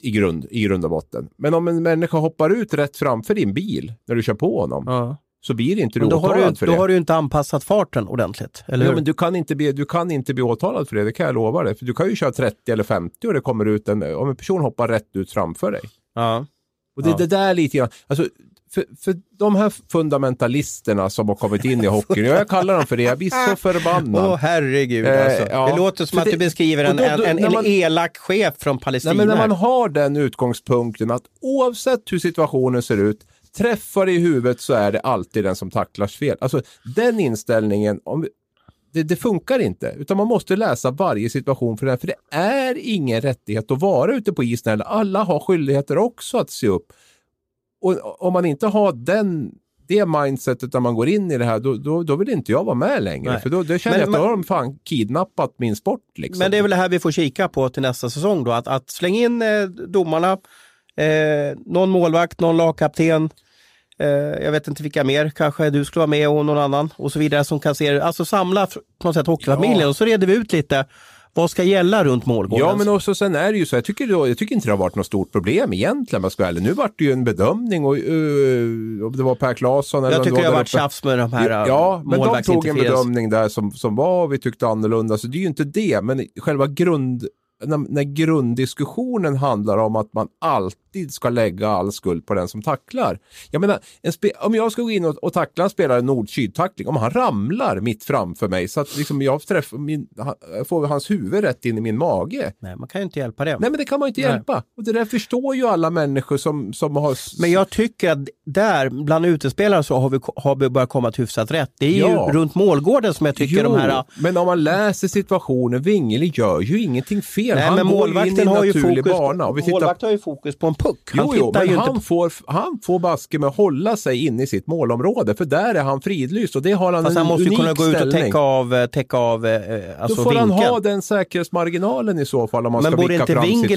i, grund, I grund och botten. Men om en människa hoppar ut rätt framför din bil när du kör på honom. Ja. Så blir inte du Men då har, åtalad du, för då det. har du inte anpassat farten ordentligt, eller Ja, hur? men du, kan inte bli, du kan inte bli åtalad för det, det kan jag lova dig. För du kan ju köra 30 eller 50 och det kommer ut en, om en person hoppar rätt ut framför dig. Ja. Och det, Ja. det där lite grann, alltså, för, för de här fundamentalisterna som har kommit in i hockeyn, jag kallar dem för det, jag blir så förbannad. Åh herregud Eh, alltså. ja. Det låter som För att det- du beskriver en, då- då- en, en, man- elak chef från Palestina. Nej, men när man har den utgångspunkten att oavsett hur situationen ser ut, träffar i huvudet så är det alltid den som tacklas fel. Alltså den inställningen, om det, det funkar inte, utan man måste läsa varje situation för det, för det är ingen rättighet att vara ute på isen heller. Alla har skyldigheter också att se upp. Och om man inte har den det mindsetet när man går in i det här, då, då, då vill inte jag vara med längre. Nej. För då, då känner Men- jag att då har de fan kidnappat min sport. Liksom. Men det är väl det här vi får kika på till nästa säsong då, att, att slänga in eh, domarna, eh, någon målvakt, någon lagkapten, jag vet inte vilka mer, kanske du skulle vara med och någon annan och så vidare som kan se, alltså samla på något sätt hockeyfamiljen Ja. och så reder vi ut lite vad ska gälla runt målgården. Ja, men också sen är det ju så. Jag tycker, då, jag tycker inte det har varit något stort problem egentligen. jag ska ärlig. Nu vart det ju en bedömning och uh, det var Per Claesson eller jag tycker det har varit tjafs med de här eh, Ja, men de tog en bedömning där som, som var vi tyckte annorlunda. Så det är ju inte det, men själva grund, när, när grunddiskussionen handlar om att man alltid ska lägga all skuld på den som tacklar. Jag menar, om jag ska gå in och, och tackla en spelare nord-syd-tackling, om han ramlar mitt framför mig så att liksom jag träffar min, får hans huvud rätt in i min mage. Nej, man kan ju inte hjälpa det. Nej, men det kan man ju inte Nej. hjälpa. Och det där förstår ju alla människor som, som har... Men jag tycker att där, bland utespelare så har vi, har vi börjat komma till hyfsat rätt. Det är Ja. ju runt målgården som jag tycker jo, de här... men om man läser situationen, Wingeli gör ju ingenting fel. Nej, han men går målvakten in i en har ju naturlig fokus, bana. Målvakten har ju fokus på en puck. Han Jo, jo, men ju han, inte får, han får baske med att hålla sig inne i sitt målområde, för där är han fridlyst och det har han Fast en han måste ju unik kunna gå ut och täcka av, eh, täcka av eh, alltså Då får vinkeln. han ha den säkerhetsmarginalen i så fall om man men ska borde inte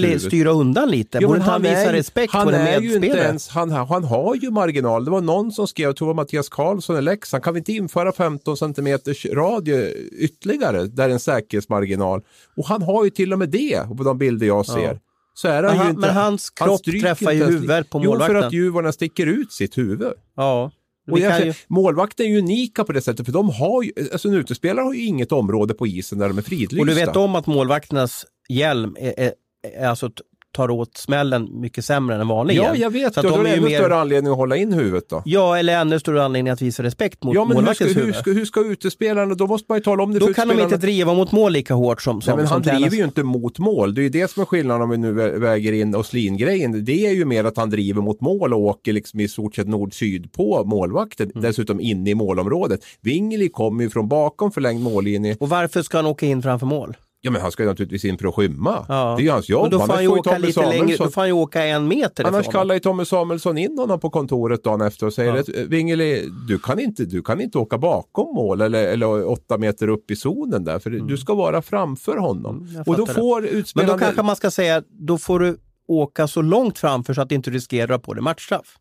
huvud. styra undan lite? Jo, borde men inte han visa är ju- respekt han på en är ju inte medspelare? ens, han, han har ju marginal. Det var någon som skrev, jag tror det var Mattias Karlsson i Leksand, kan vi inte införa 15 centimeters radie ytterligare där är en säkerhetsmarginal? Och han har ju till och med det på de bilder jag ser. Så är han Men ju han- inte, men hans kropp stryker träffar ju huvudet på Jo, för målvakten. att Djurgården sticker ut sitt huvud. Ja. Och jag ju, Målvakten är ju unika på det sättet, för de har ju, alltså en utespelare har ju inget område på isen där de är fridlysta. och du vet om att målvakternas hjälm är, är, är alltså tar åt smällen mycket sämre än en vanlig Ja, jag vet. Så att då de det är ju ännu mer- större anledning att hålla in huvudet då. Ja, eller ännu större anledning att visa respekt mot Ja, men hur ska, målvaktens hur, huvud. ska, hur ska utespelarna, då måste man ju tala om det Då för kan de inte driva mot mål lika hårt som, som, Nej, men som han driver tränas. ju inte mot mål. Det är ju det som är skillnaden om vi nu vä- väger in Åslin-grejen. Det är ju mer att han driver mot mål och åker liksom i stort sett nord-syd på målvakten. Mm. Dessutom inne i målområdet. Wingeli kommer ju från bakom förlängd mållinje. Och varför ska han åka in framför mål? Ja, men han ska ju naturligtvis in för att skymma. Ja. Det är ju hans jobb. Och då får han ju åka Tommy lite längre, Samuelsson- då får han ju åka en meter Annars ifrån. kallar ju Tommy Samuelsson in honom på kontoret dagen efter och säger Ja. att Wingeli, du kan, inte, du kan inte åka bakom mål eller, eller åtta meter upp i zonen där, för du ska vara framför honom. Mm, och då får Men utspelarna... då kanske man ska säga, då får du åka så långt framför så att du inte riskerar på dig matchstraff.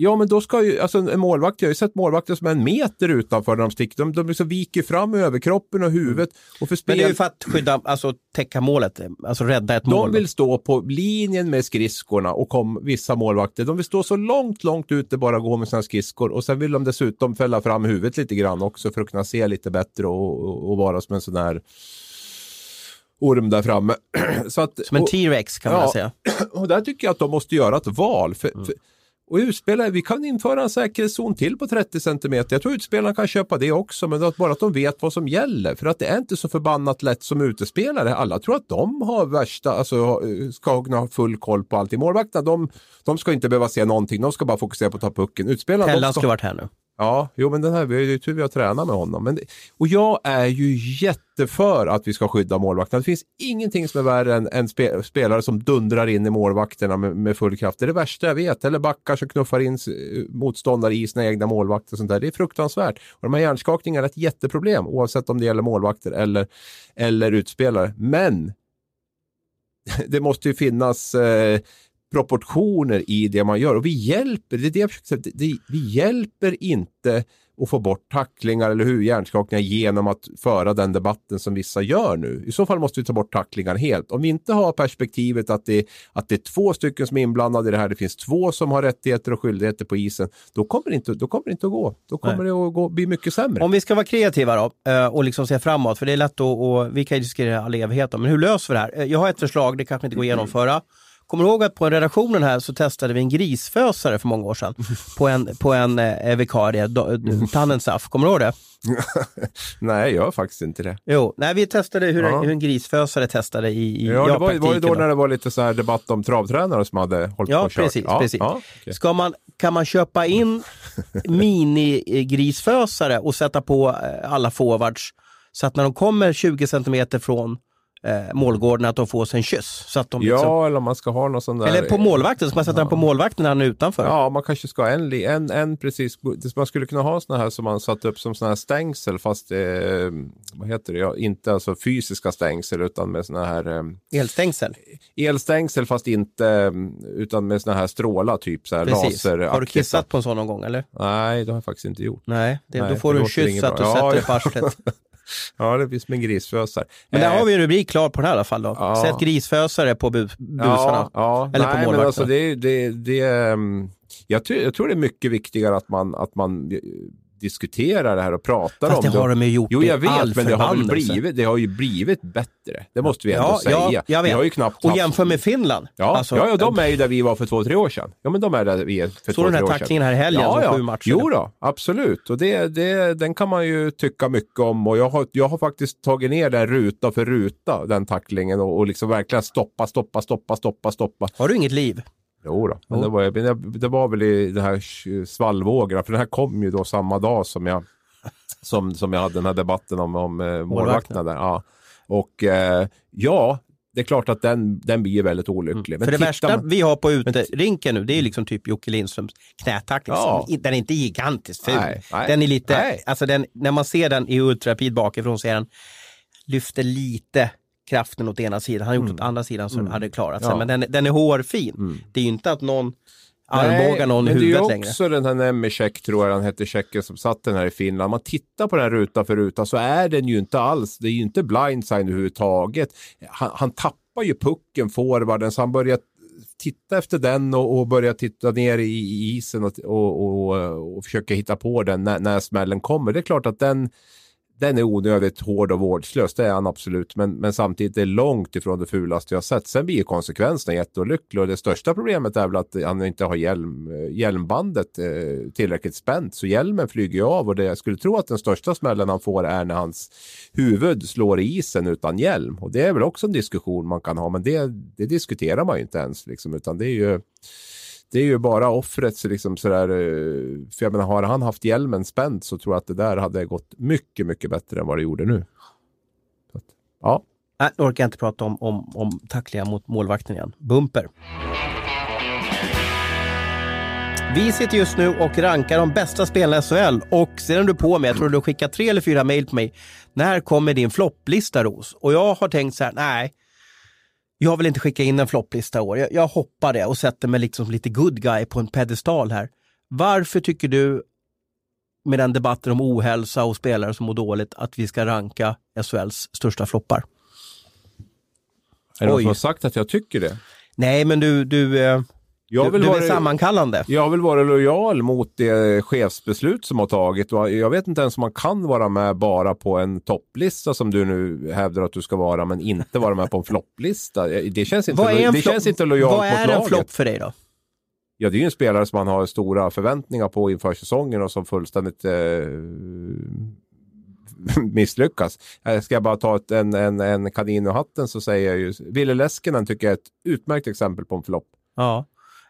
Ja, men då ska ju, alltså en målvakt, jag har ju sett målvakter som är en meter utanför när de sticker. De, de liksom viker fram överkroppen och huvudet. Och för Men spel, det är ju för att skydda, alltså täcka målet, alltså rädda ett mål. de vill stå på linjen med skridskorna och kom vissa målvakter. De vill stå så långt, långt ut det bara går med sina skridskor och sen vill de dessutom fälla fram huvudet lite grann också för att kunna se lite bättre och, och, och vara som en sån här orm där framme. så att, Som en T-rex kan man Ja. säga. och där tycker jag att de måste göra ett val. För, Mm. för, och utspelare, vi kan införa en säkerhetszon till på 30 cm. Jag tror utspelarna kan köpa det också, men bara att de vet vad som gäller. För att det är inte så förbannat lätt som utespelare. Alla tror att de har värsta, alltså ska ha full koll på allting. Målvakterna, de, de ska inte behöva se någonting. De ska bara fokusera på att ta pucken. Utspelarna, de Tellan ska skulle varit här nu. Ja, jo men den här, vi har ju tur vi har tränat med honom. Men det, och jag är ju jätteför att vi ska skydda målvakterna. Det finns ingenting som är värre än, än spe, spelare som dundrar in i målvakterna med, med full kraft. Det är det värsta jag vet. Eller backar som knuffar in motståndare i sina egna målvakter. Och sånt där. Det är fruktansvärt. Och de här hjärnskakningarna är ett jätteproblem oavsett om det gäller målvakter eller, eller utspelare. Men det måste ju finnas eh, proportioner i det man gör. Och vi hjälper, det är det jag försöker säga, vi hjälper inte att få bort tacklingar eller hur hjärnskakningar genom att föra den debatten som vissa gör nu. I så fall måste vi ta bort tacklingar helt. Om vi inte har perspektivet att det, att det är två stycken som är inblandade i det här, det finns två som har rättigheter och skyldigheter på isen, då kommer det inte, då kommer det inte att gå. Då kommer det att gå, bli mycket sämre. Om vi ska vara kreativa då eh, och liksom se framåt, för det är lätt att, och vi kan ju diskutera all evighet men hur löser vi det här? Eh, Jag har ett förslag, det kanske inte går att genomföra. Kommer du ihåg att på redaktionen här så testade vi en grisfösare för många år sedan på en, på en eh, vikarie, Do- Tannensaf. Kommer du ihåg det? Nej, jag gör faktiskt inte det. Jo, nej, vi testade hur, Ja. hur en grisfösare testade i, i Ja, det var, var ju då då. när det var lite så här debatt om travtränare som hade hållit på Ja, och kört. precis. precis. Ja, okej. Ska man, kan man köpa in minigrisfösare och sätta på eh, alla forwards så att när de kommer 20 centimeter från eh, målgården att de får sig en kyss? Så att de liksom, Ja, eller om man ska ha någon sån där... eller på målvakten, ska man sätta den på målvakten när han är utanför? Ja, man kanske ska ha en, en, en precis. Man skulle kunna ha såna här som man satt upp som såna här stängsel fast eh, vad heter det? Ja, inte alltså fysiska stängsel utan med såna här eh, Elstängsel. elstängsel fast inte eh, utan med såna här strålar typ så här Precis. laser. Har du kissat på en sån någon gång eller? Nej, det har jag faktiskt inte gjort. Nej, det, Nej, då får du en kyss så att du bra. sätter Ja, på arslet. Ja, det blir som en grisfösare. Men där Eh, har vi en rubrik klar på den här i alla fall då. Ja. Sätt grisfösare på bu- busarna. Ja. Eller på Nej, men målvakten. alltså det, det, det, ehm, jag, tror, jag tror det är mycket viktigare att man, att man eh, diskuterar det här och pratar Fast om det har de ju gjort Jo, jag all vet, men det har, väl blivit, det har ju blivit bättre. Det måste vi ändå Ja, säga. ja, jag vet. Vi har ju knappt Och haft- jämför med Finland. Ja, Alltså, ja, ja, de är ju där vi var för två, tre år sedan. Ja, men de är där vi är för två, den tre här år sedan. tacklingen här i helgen Ja, ja. sju matcher? Jo då, absolut. Och det, det, den kan man ju tycka mycket om. Och jag har, jag har faktiskt tagit ner den ruta för ruta, den tacklingen. Och, och liksom verkligen stoppa, stoppa, stoppa, stoppa, stoppa. Har du inget liv? Jo då. men Jo. det var, men det, det var väl i det här svallvågorna. För den här kom ju då samma dag som jag, som, som jag hade den här debatten om, om eh, målvakterna där. Ja. Och eh, ja, det är klart att den, den blir väldigt olycklig. Mm. För det värsta man... vi har på uterinken nu, det är liksom typ Jocke Lindströms knätackling. Ja. Den är inte gigantiskt ful. Nej, nej, den är lite, nej. alltså den, när man ser den i ultrapid bakifrån så är den, lyfter lite kraften åt ena sidan. Han har gjort mm. åt andra sidan så mm. hade det klarat sig. Ja. Men den, den är hårfin. Mm. Det är ju inte att någon armbågar någon i huvudet längre. Det är också längre. den här Nemecek, tror jag han hette, tjecken som satt den här i Finland. Man tittar på den här ruta för ruta så är den ju inte alls, det är ju inte blindside överhuvudtaget. Han, han tappar ju pucken, forwarden, så han börjar titta efter den och, och börja titta ner i, i isen och, och, och, och, försöka hitta på den när, när smällen kommer. Det är klart att den den är onödigt hård och vårdslös, det är han absolut. Men, men samtidigt är det långt ifrån det fulaste jag sett. Sen blir konsekvenserna jätteolyckliga och det största problemet är väl att han inte har hjälm, hjälmbandet eh, tillräckligt spänt. Så hjälmen flyger ju av och det, jag skulle tro att den största smällen han får är när hans huvud slår i isen utan hjälm. Och det är väl också en diskussion man kan ha, men det, det diskuterar man ju inte ens. Liksom, utan det är ju det är ju bara offrets, Liksom sådär, eh, för jag menar, har han haft hjälmen spänd så tror jag att det där hade gått mycket, mycket bättre än vad det gjorde nu. Att, ja. Nej, nu orkar jag inte prata om, om, om tacklingar mot målvakten igen. Bumper. Vi sitter just nu och rankar de bästa spelarna i SHL och sedan du på mig, jag tror du har skickat tre eller fyra mejl på mig. När kommer din flopplista Ros? Och jag har tänkt så här, nej, jag vill inte skicka in en flopplista i år. Jag, jag hoppar det och sätter mig liksom lite good guy på en pedestal här. Varför tycker du, med den debatten om ohälsa och spelare som mår dåligt, att vi ska ranka SHLs största floppar? Är det någon som har sagt att jag tycker det? Nej, men du, du, eh, jag vill du, vara, är sammankallande. Jag vill vara lojal mot det chefsbeslut som har tagit. Jag vet inte ens om man kan vara med bara på en topplista som du nu hävdar att du ska vara, men inte vara med på en flopplista. Det känns inte, det flop, känns inte lojalt mot laget. Vad är en flopp för dig då? Ja, det är ju en spelare som man har stora förväntningar på inför säsongen och som fullständigt eh, misslyckas. Ska jag bara ta ett, en, en, en kanin ur hatten så säger jag ju, Ville Leskinen tycker jag är ett utmärkt exempel på en flopp. Ja.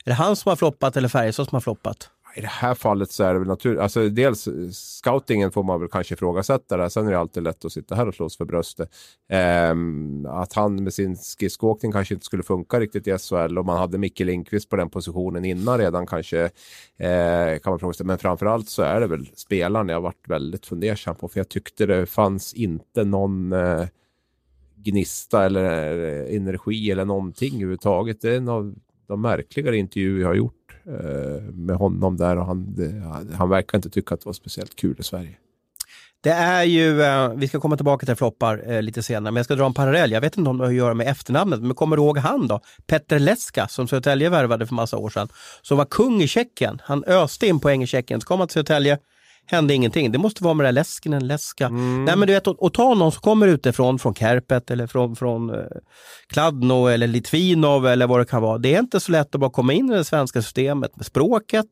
Är det han som har floppat eller Färjestad som har floppat? I det här fallet så är det väl naturligt. Alltså dels eh, scoutingen får man väl kanske ifrågasätta där. Sen är det alltid lätt att sitta här och slås för bröstet. Ehm, att han med sin skridskoåkning kanske inte skulle funka riktigt i SHL Om man hade Micke Lindqvist på den positionen innan redan kanske. eh, kan man fråga sig. Men framförallt så är det väl spelaren jag varit väldigt fundersam på. För jag tyckte det fanns inte någon eh, gnista eller eh, energi eller någonting överhuvudtaget. Det är någon de märkligare intervjuer jag har gjort eh, med honom där och han, det, han verkar inte tycka att det var speciellt kul i Sverige. Det är ju, eh, vi ska komma tillbaka till floppar eh, lite senare, men jag ska dra en parallell. Jag vet inte om det har att göra med efternamnet, men kommer du ihåg han då? Petter Leska som Södertälje värvade för massa år sedan, som var kung i Tjeckien. Han öste in poäng i Tjeckien, så kom han till Södertälje, hände ingenting. Det måste vara med det där läsken, läska. Mm. Nej men du vet, att ta någon som kommer utifrån, från Kärpet eller från, från uh, Kladno eller Litvinov eller vad det kan vara. Det är inte så lätt att bara komma in i det svenska systemet med språket,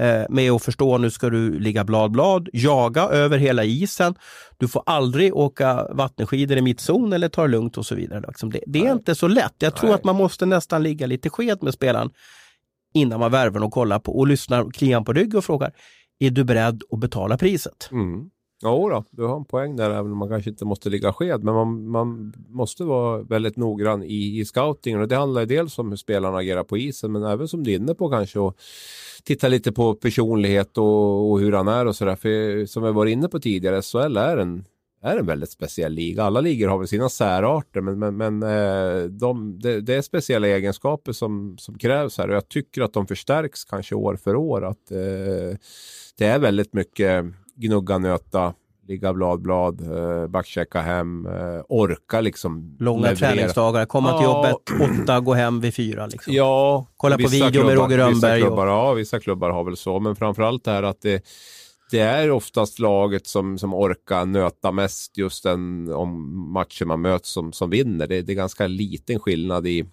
uh, med att förstå nu ska du ligga blad, blad, jaga över hela isen. Du får aldrig åka vattenskidor i mittzon eller ta det lugnt och så vidare. Liksom det, det, är Nej. inte så lätt. Jag tror Nej. att man måste nästan ligga lite sked med spelaren innan man värvar och kollar på och lyssnar och kliar på rygg och frågar är du beredd att betala priset? Mm. Ja, då, du har en poäng där, även om man kanske inte måste ligga sked. Men man, man måste vara väldigt noggrann i, i scoutingen. Och det handlar dels om hur spelarna agerar på isen, men även som du är inne på kanske och titta lite på personlighet och, och hur han är och sådär. För som vi var inne på tidigare, SHL är en, är en väldigt speciell liga. Alla ligor har väl sina särarter, men, men, men eh, de, det, det, är speciella egenskaper som, som krävs här och jag tycker att de förstärks kanske år för år. Att eh, det är väldigt mycket gnugga, nöta, ligga blad, blad, eh, backchecka hem, eh, orka liksom. Långa leverera. träningsdagar, komma till jobbet åtta, gå hem vid fyra. Liksom. Ja, Kolla på video klubbar, med Roger Rönnberg. Vissa klubbar, och... Ja, vissa klubbar har väl så, men framförallt det här att det, det är oftast laget som, som orkar nöta mest just den om matchen man möts som, som vinner. Det, det är ganska liten skillnad i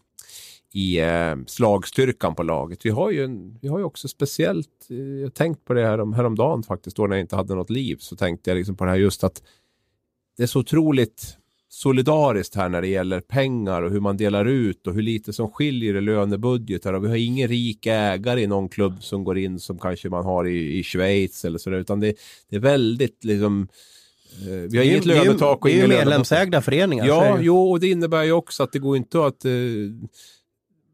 i eh, slagstyrkan på laget. Vi har ju, en, vi har ju också speciellt, eh, jag tänkt på det här om, häromdagen faktiskt, då när jag inte hade något liv, så tänkte jag liksom på det här just att det är så otroligt solidariskt här när det gäller pengar och hur man delar ut och hur lite som skiljer i lönebudgetar. Och vi har ingen rik ägare i någon klubb som går in som kanske man har i, i Schweiz eller så, utan det, det är väldigt liksom vi har inget lönetak och Det är ju medlemsägda föreningar. Ja, jo, och det innebär ju också att det går inte att eh,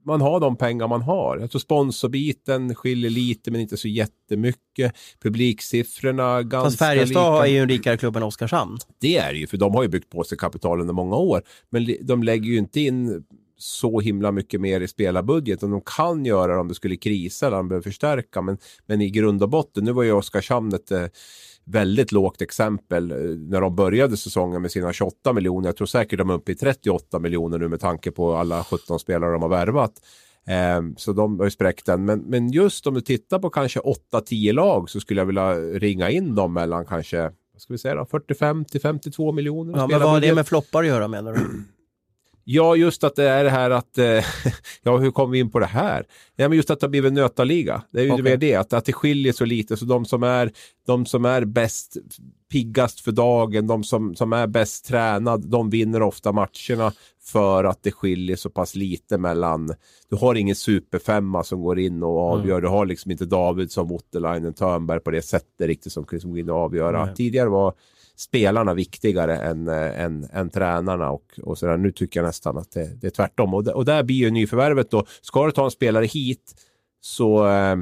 man har de pengar man har. Jag tror sponsorbiten skiljer lite men inte så jättemycket. Publiksiffrorna ganska Fast Färjestad är ju en rikare klubb än Oskarshamn. Det är det ju, för de har ju byggt på sig kapital under många år. Men de lägger ju inte in så himla mycket mer i spelarbudgeten. De kan göra det om det skulle krisa eller de behöver förstärka. Men, men i grund och botten, nu var ju Oskarshamn ett eh, väldigt lågt exempel eh, när de började säsongen med sina 28 miljoner. Jag tror säkert de är uppe i 38 miljoner nu med tanke på alla 17 spelare de har värvat. Eh, så de har ju spräckt den. Men, men just om du tittar på kanske 8-10 lag så skulle jag vilja ringa in dem mellan kanske vad ska vi säga då, 45 till 52 miljoner. Ja, men vad har det med floppar att göra menar du? Ja, just att det är det här att, eh, ja hur kom vi in på det här? Ja, men just att det har blivit en nötaliga. Det är ju okay. det, att, att det skiljer så lite. Så de som är, de som är bäst, piggast för dagen, de som, som är bäst tränad, de vinner ofta matcherna för att det skiljer så pass lite mellan, du har ingen superfemma som går in och avgör, mm. du har liksom inte David som Waterlinen, Törnberg på det sättet riktigt som, som går in och avgöra. Mm. Tidigare var spelarna viktigare än, äh, än, än tränarna och, och sådär. Nu tycker jag nästan att det, det är tvärtom. Och, och där blir ju nyförvärvet då, ska du ta en spelare hit så, äh,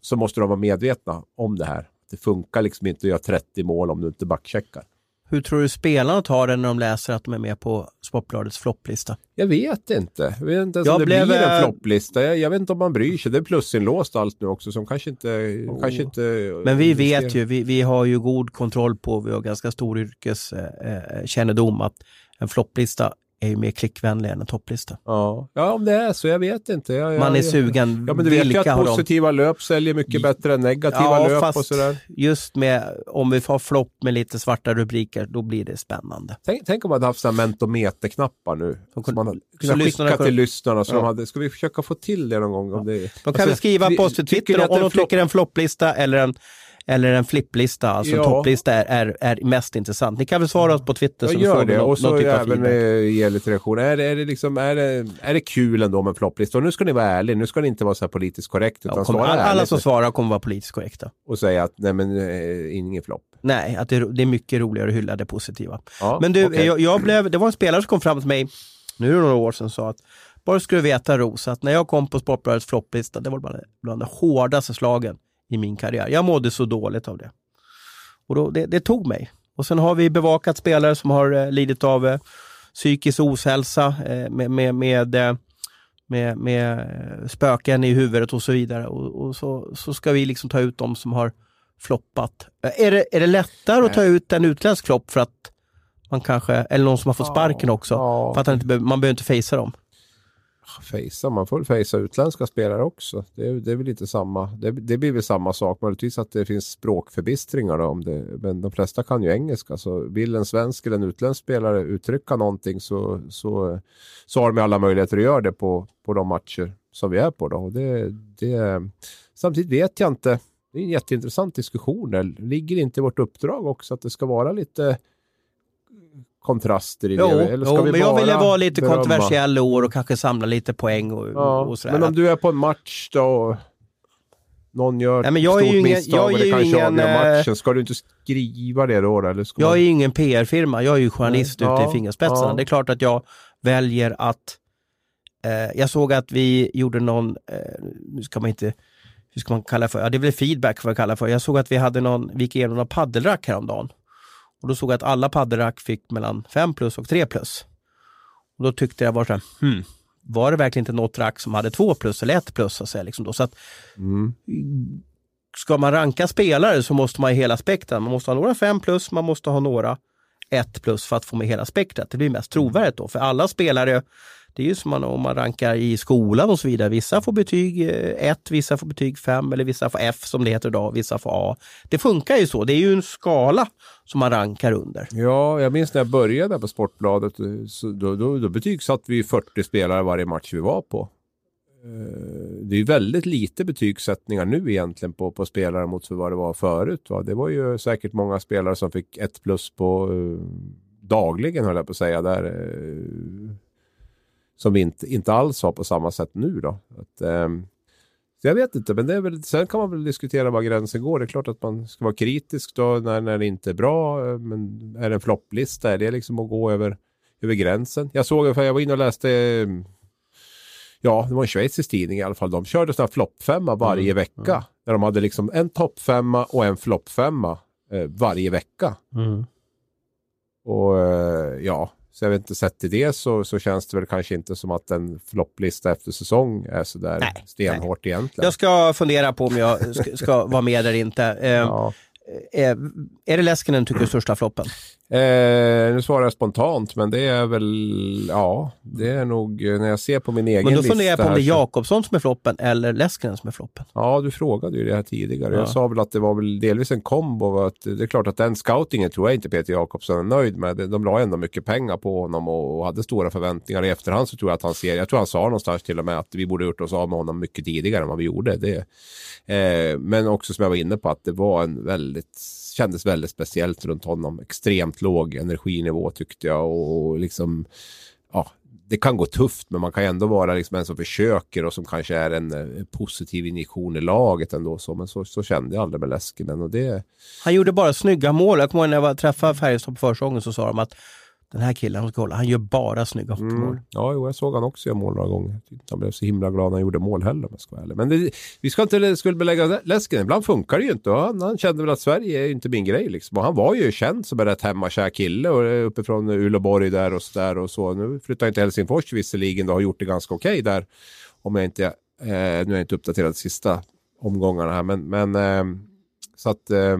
så måste de vara medvetna om det här. Det funkar liksom inte att göra 30 mål om du inte backcheckar. Hur tror du spelarna tar det när de läser att de är med på Sportbladets flopplista? Jag vet inte. Jag vet inte ens jag om det blev... blir en eh, flopplista. Jag, jag, vet inte om man bryr sig. Det är plusinlåst allt nu också som kanske inte... Oh. Kanske inte Men vi vet ju, vi, vi har ju god kontroll på, vi har ganska stor yrkeskännedom eh, att en flopplista är ju mer klickvänlig än en topplista. Ja, ja om det är så, jag vet inte. Jag, Man är sugen. Ja, men du vet ju att positiva de... löp säljer mycket bättre än negativa ja, löp fast och sådär. just med, om vi får flopp med lite svarta rubriker, då blir det spännande. Tänk, tänk om man hade haft sådana mentometerknappar nu. Som, som man kunnat skicka till lyssnarna. Så ja. de hade, ska vi försöka få till det någon gång? Om det, de kan alltså, skriva på oss till Twitter om de tycker en flopplista eller en eller en flipplista, alltså ja. topplista är, är, är, mest intressant. Ni kan väl svara oss på Twitter. Jag gör det. och så även ge lite reaktion. Är, är, det liksom, är, det, är det kul ändå med flopplista? Och nu ska ni vara ärliga. Nu ska ni inte vara så här politiskt korrekt. Utan ja, alla, alla som svarar kommer vara politiskt korrekta. Och säga att nej men eh, ingen flopp. Nej, att det, det, är mycket roligare att hylla det positiva. Ja, men du, okay. jag, jag, blev, det var en spelare som kom fram till mig, nu är det några år sedan, sa att bara skulle du veta Ros, att när jag kom på Sportbladets flopplista, det var bland, bland de hårdaste slagen i min karriär. Jag mådde så dåligt av det. Och då, det, det, tog mig. Och sen har vi bevakat spelare som har eh, lidit av eh, psykisk ohälsa eh, med, med, med, eh, med, med eh, spöken i huvudet och så vidare. Och, och, så, så ska vi liksom ta ut de som har floppat. Är det, är det lättare att ta ut en utländsk flopp för att man kanske, eller någon som har fått sparken också, för att man, inte, man behöver inte fejsa dem? Fejsa, man får väl fejsa utländska spelare också. Det det är väl inte samma, det, det blir väl samma sak. Möjligtvis att det finns språkförbistringar då, om det, men de flesta kan ju engelska. Så vill en svensk eller en utländsk spelare uttrycka någonting så, så, så har de alla möjligheter att göra det på, på de matcher som vi är på. Då. Och det, det, samtidigt vet jag inte, det är en jätteintressant diskussion. Det ligger inte i vårt uppdrag också att det ska vara lite kontraster i jo, det? Eller ska jo, vi men jag ville vara lite berömma? kontroversiell i år och kanske samla lite poäng och, ja, och sådär. Men om du är på en match då någon gör Nej, men jag ett stort ingen, misstag och det kanske ingen, avgör eh, matchen. Ska du inte skriva det då? Eller ska jag man... är ju ingen PR-firma, jag är ju journalist Nej, ute ja, i fingerspetsarna. Ja. Det är klart att jag väljer att... Eh, jag såg att vi gjorde någon, eh, nu ska man inte, hur ska man kalla det för? Ja, det är väl feedback vad jag kallar för. Jag såg att vi hade någon, vi gick igenom någon paddelrack häromdagen. Och då såg jag att alla paddelrack fick mellan 5 plus och 3 plus. Och då tyckte jag bara så här, hmm, var det verkligen inte något rack som hade 2 plus eller 1 plus? Så, att säga, liksom då. så att, mm. Ska man ranka spelare så måste man ha hela spektrat. Man måste ha några 5 plus, man måste ha några 1 plus för att få med hela spektrat. Det blir mest trovärdigt då, för alla spelare det är ju som om man rankar i skolan och så vidare. Vissa får betyg eh, 1, vissa får betyg 5 eller vissa får F som det heter idag, vissa får A. Det funkar ju så. Det är ju en skala som man rankar under. Ja, jag minns när jag började på Sportbladet. Eh, då, då, då betygsatte vi 40 spelare varje match vi var på. Eh, det är väldigt lite betygssättningar nu egentligen på, på spelare mot vad det var förut. Va? Det var ju säkert många spelare som fick ett plus på dagligen höll jag på att säga. Där, som vi inte, inte alls har på samma sätt nu. Då. Att, eh, Så jag vet inte, men det är väl, sen kan man väl diskutera var gränsen går. Det är klart att man ska vara kritisk då när, när det inte är bra. Men är det en flopplista? Är det liksom att gå över, över gränsen? Jag såg, för jag var inne och läste ja, det var en schweizisk tidning i alla fall. De körde sådana floppfemma varje mm. vecka. Mm. Där de hade liksom en toppfemma och en floppfemma eh, varje vecka. Mm. Och eh, ja, så jag vet inte, sett till det så, så känns det väl kanske inte som att en flopplista efter säsong är sådär nej, stenhårt nej. egentligen. Jag ska fundera på om jag ska, ska vara med eller inte. Eh, ja. är, är det Leskinen tycker du största floppen? Eh, nu svarar jag spontant, men det är väl, ja, det är nog när jag ser på min egen lista. Men då funderar jag på om det är Jakobsson som är floppen eller Leskinen som är floppen. Ja, du frågade ju det här tidigare. Ja. Jag sa väl att det var väl delvis en kombo. Att det är klart att den scoutingen tror jag inte Peter Jakobsson är nöjd med. De la ändå mycket pengar på honom och hade stora förväntningar. I efterhand så tror jag att han ser, jag tror han sa någonstans till och med att vi borde gjort oss av med honom mycket tidigare än vad vi gjorde. Det, eh, men också som jag var inne på att det var en väldigt kändes väldigt speciellt runt honom. Extremt låg energinivå tyckte jag och liksom, ja, det kan gå tufft, men man kan ändå vara liksom en som försöker och som kanske är en, eh, positiv injektion i laget ändå. Så, men så, så kände jag aldrig med Leskinen. Och det... Han gjorde bara snygga mål. Jag kommer ihåg när jag träffade Färjestad på försäsongen så sa de att den här killen, han, han gör bara snygga hockeymål. Mm. Ja, jo, jag såg han också göra mål några gånger. Han blev så himla glad när han gjorde mål heller om jag ska vara Men det, vi ska inte skuldbelägga läsken. Ibland funkar det ju inte. Han, han, kände väl att Sverige är inte min grej. Liksom. Och han var ju känd som en rätt hemmakär kille och uppifrån Uleåborg där och så där. Och så. Nu flyttar han till Helsingfors visserligen och har gjort det ganska okej okay där. Om jag inte, eh, nu är jag inte uppdaterad sista omgångarna här. Men, men eh, så att eh,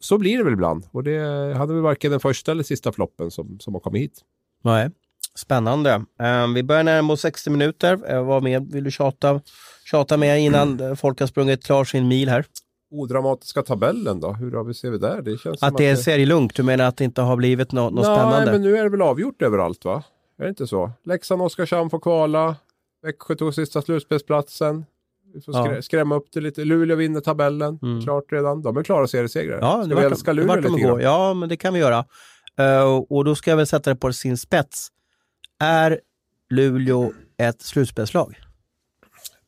så blir det väl ibland. Och det hade väl varken den första eller sista floppen som, som har kommit hit. Nej, spännande. Um, vi börjar närma oss 60 minuter. Uh, vad mer vill du tjata, tjata med innan mm. folk har sprungit klar sin mil här? Odramatiska tabellen då? Hur har vi ser vi där? Det känns att det är serielugnt? Du menar att det inte har blivit något, något spännande? Nej, men nu är det väl avgjort överallt va? Är det inte så? Leksand och Oskarshamn får kvala. Växjö tog sista slutspelsplatsen. Vi får skrä, ja. skrämma upp det lite. Luleå vinner tabellen. Mm. Klart redan. De är klara seriesegrare. Ja, ska vi älska Luleå lite grann? Ja, men det kan vi göra. Uh, och då ska jag väl sätta det på sin spets. Är Luleå ett slutspelslag?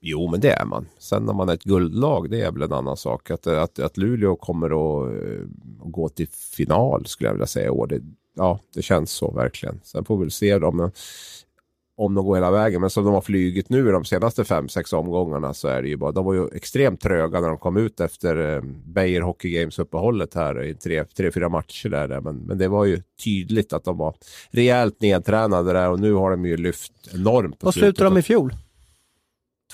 Jo, men det är man. Sen om man är ett guldlag, det är väl en annan sak. Att, att, att Luleå kommer att, uh, gå till final skulle jag vilja säga i år. Det, ja, det känns så verkligen. Sen får vi väl se dem om de går hela vägen. Men som de har flugit nu i de senaste fem, sex omgångarna så är det ju bara, de var ju extremt tröga när de kom ut efter eh, Beijer Hockey Games uppehållet här i tre, tre fyra matcher där. Men, men det var ju tydligt att de var rejält nedtränade där och nu har de ju lyft enormt. Vad slutade de i fjol?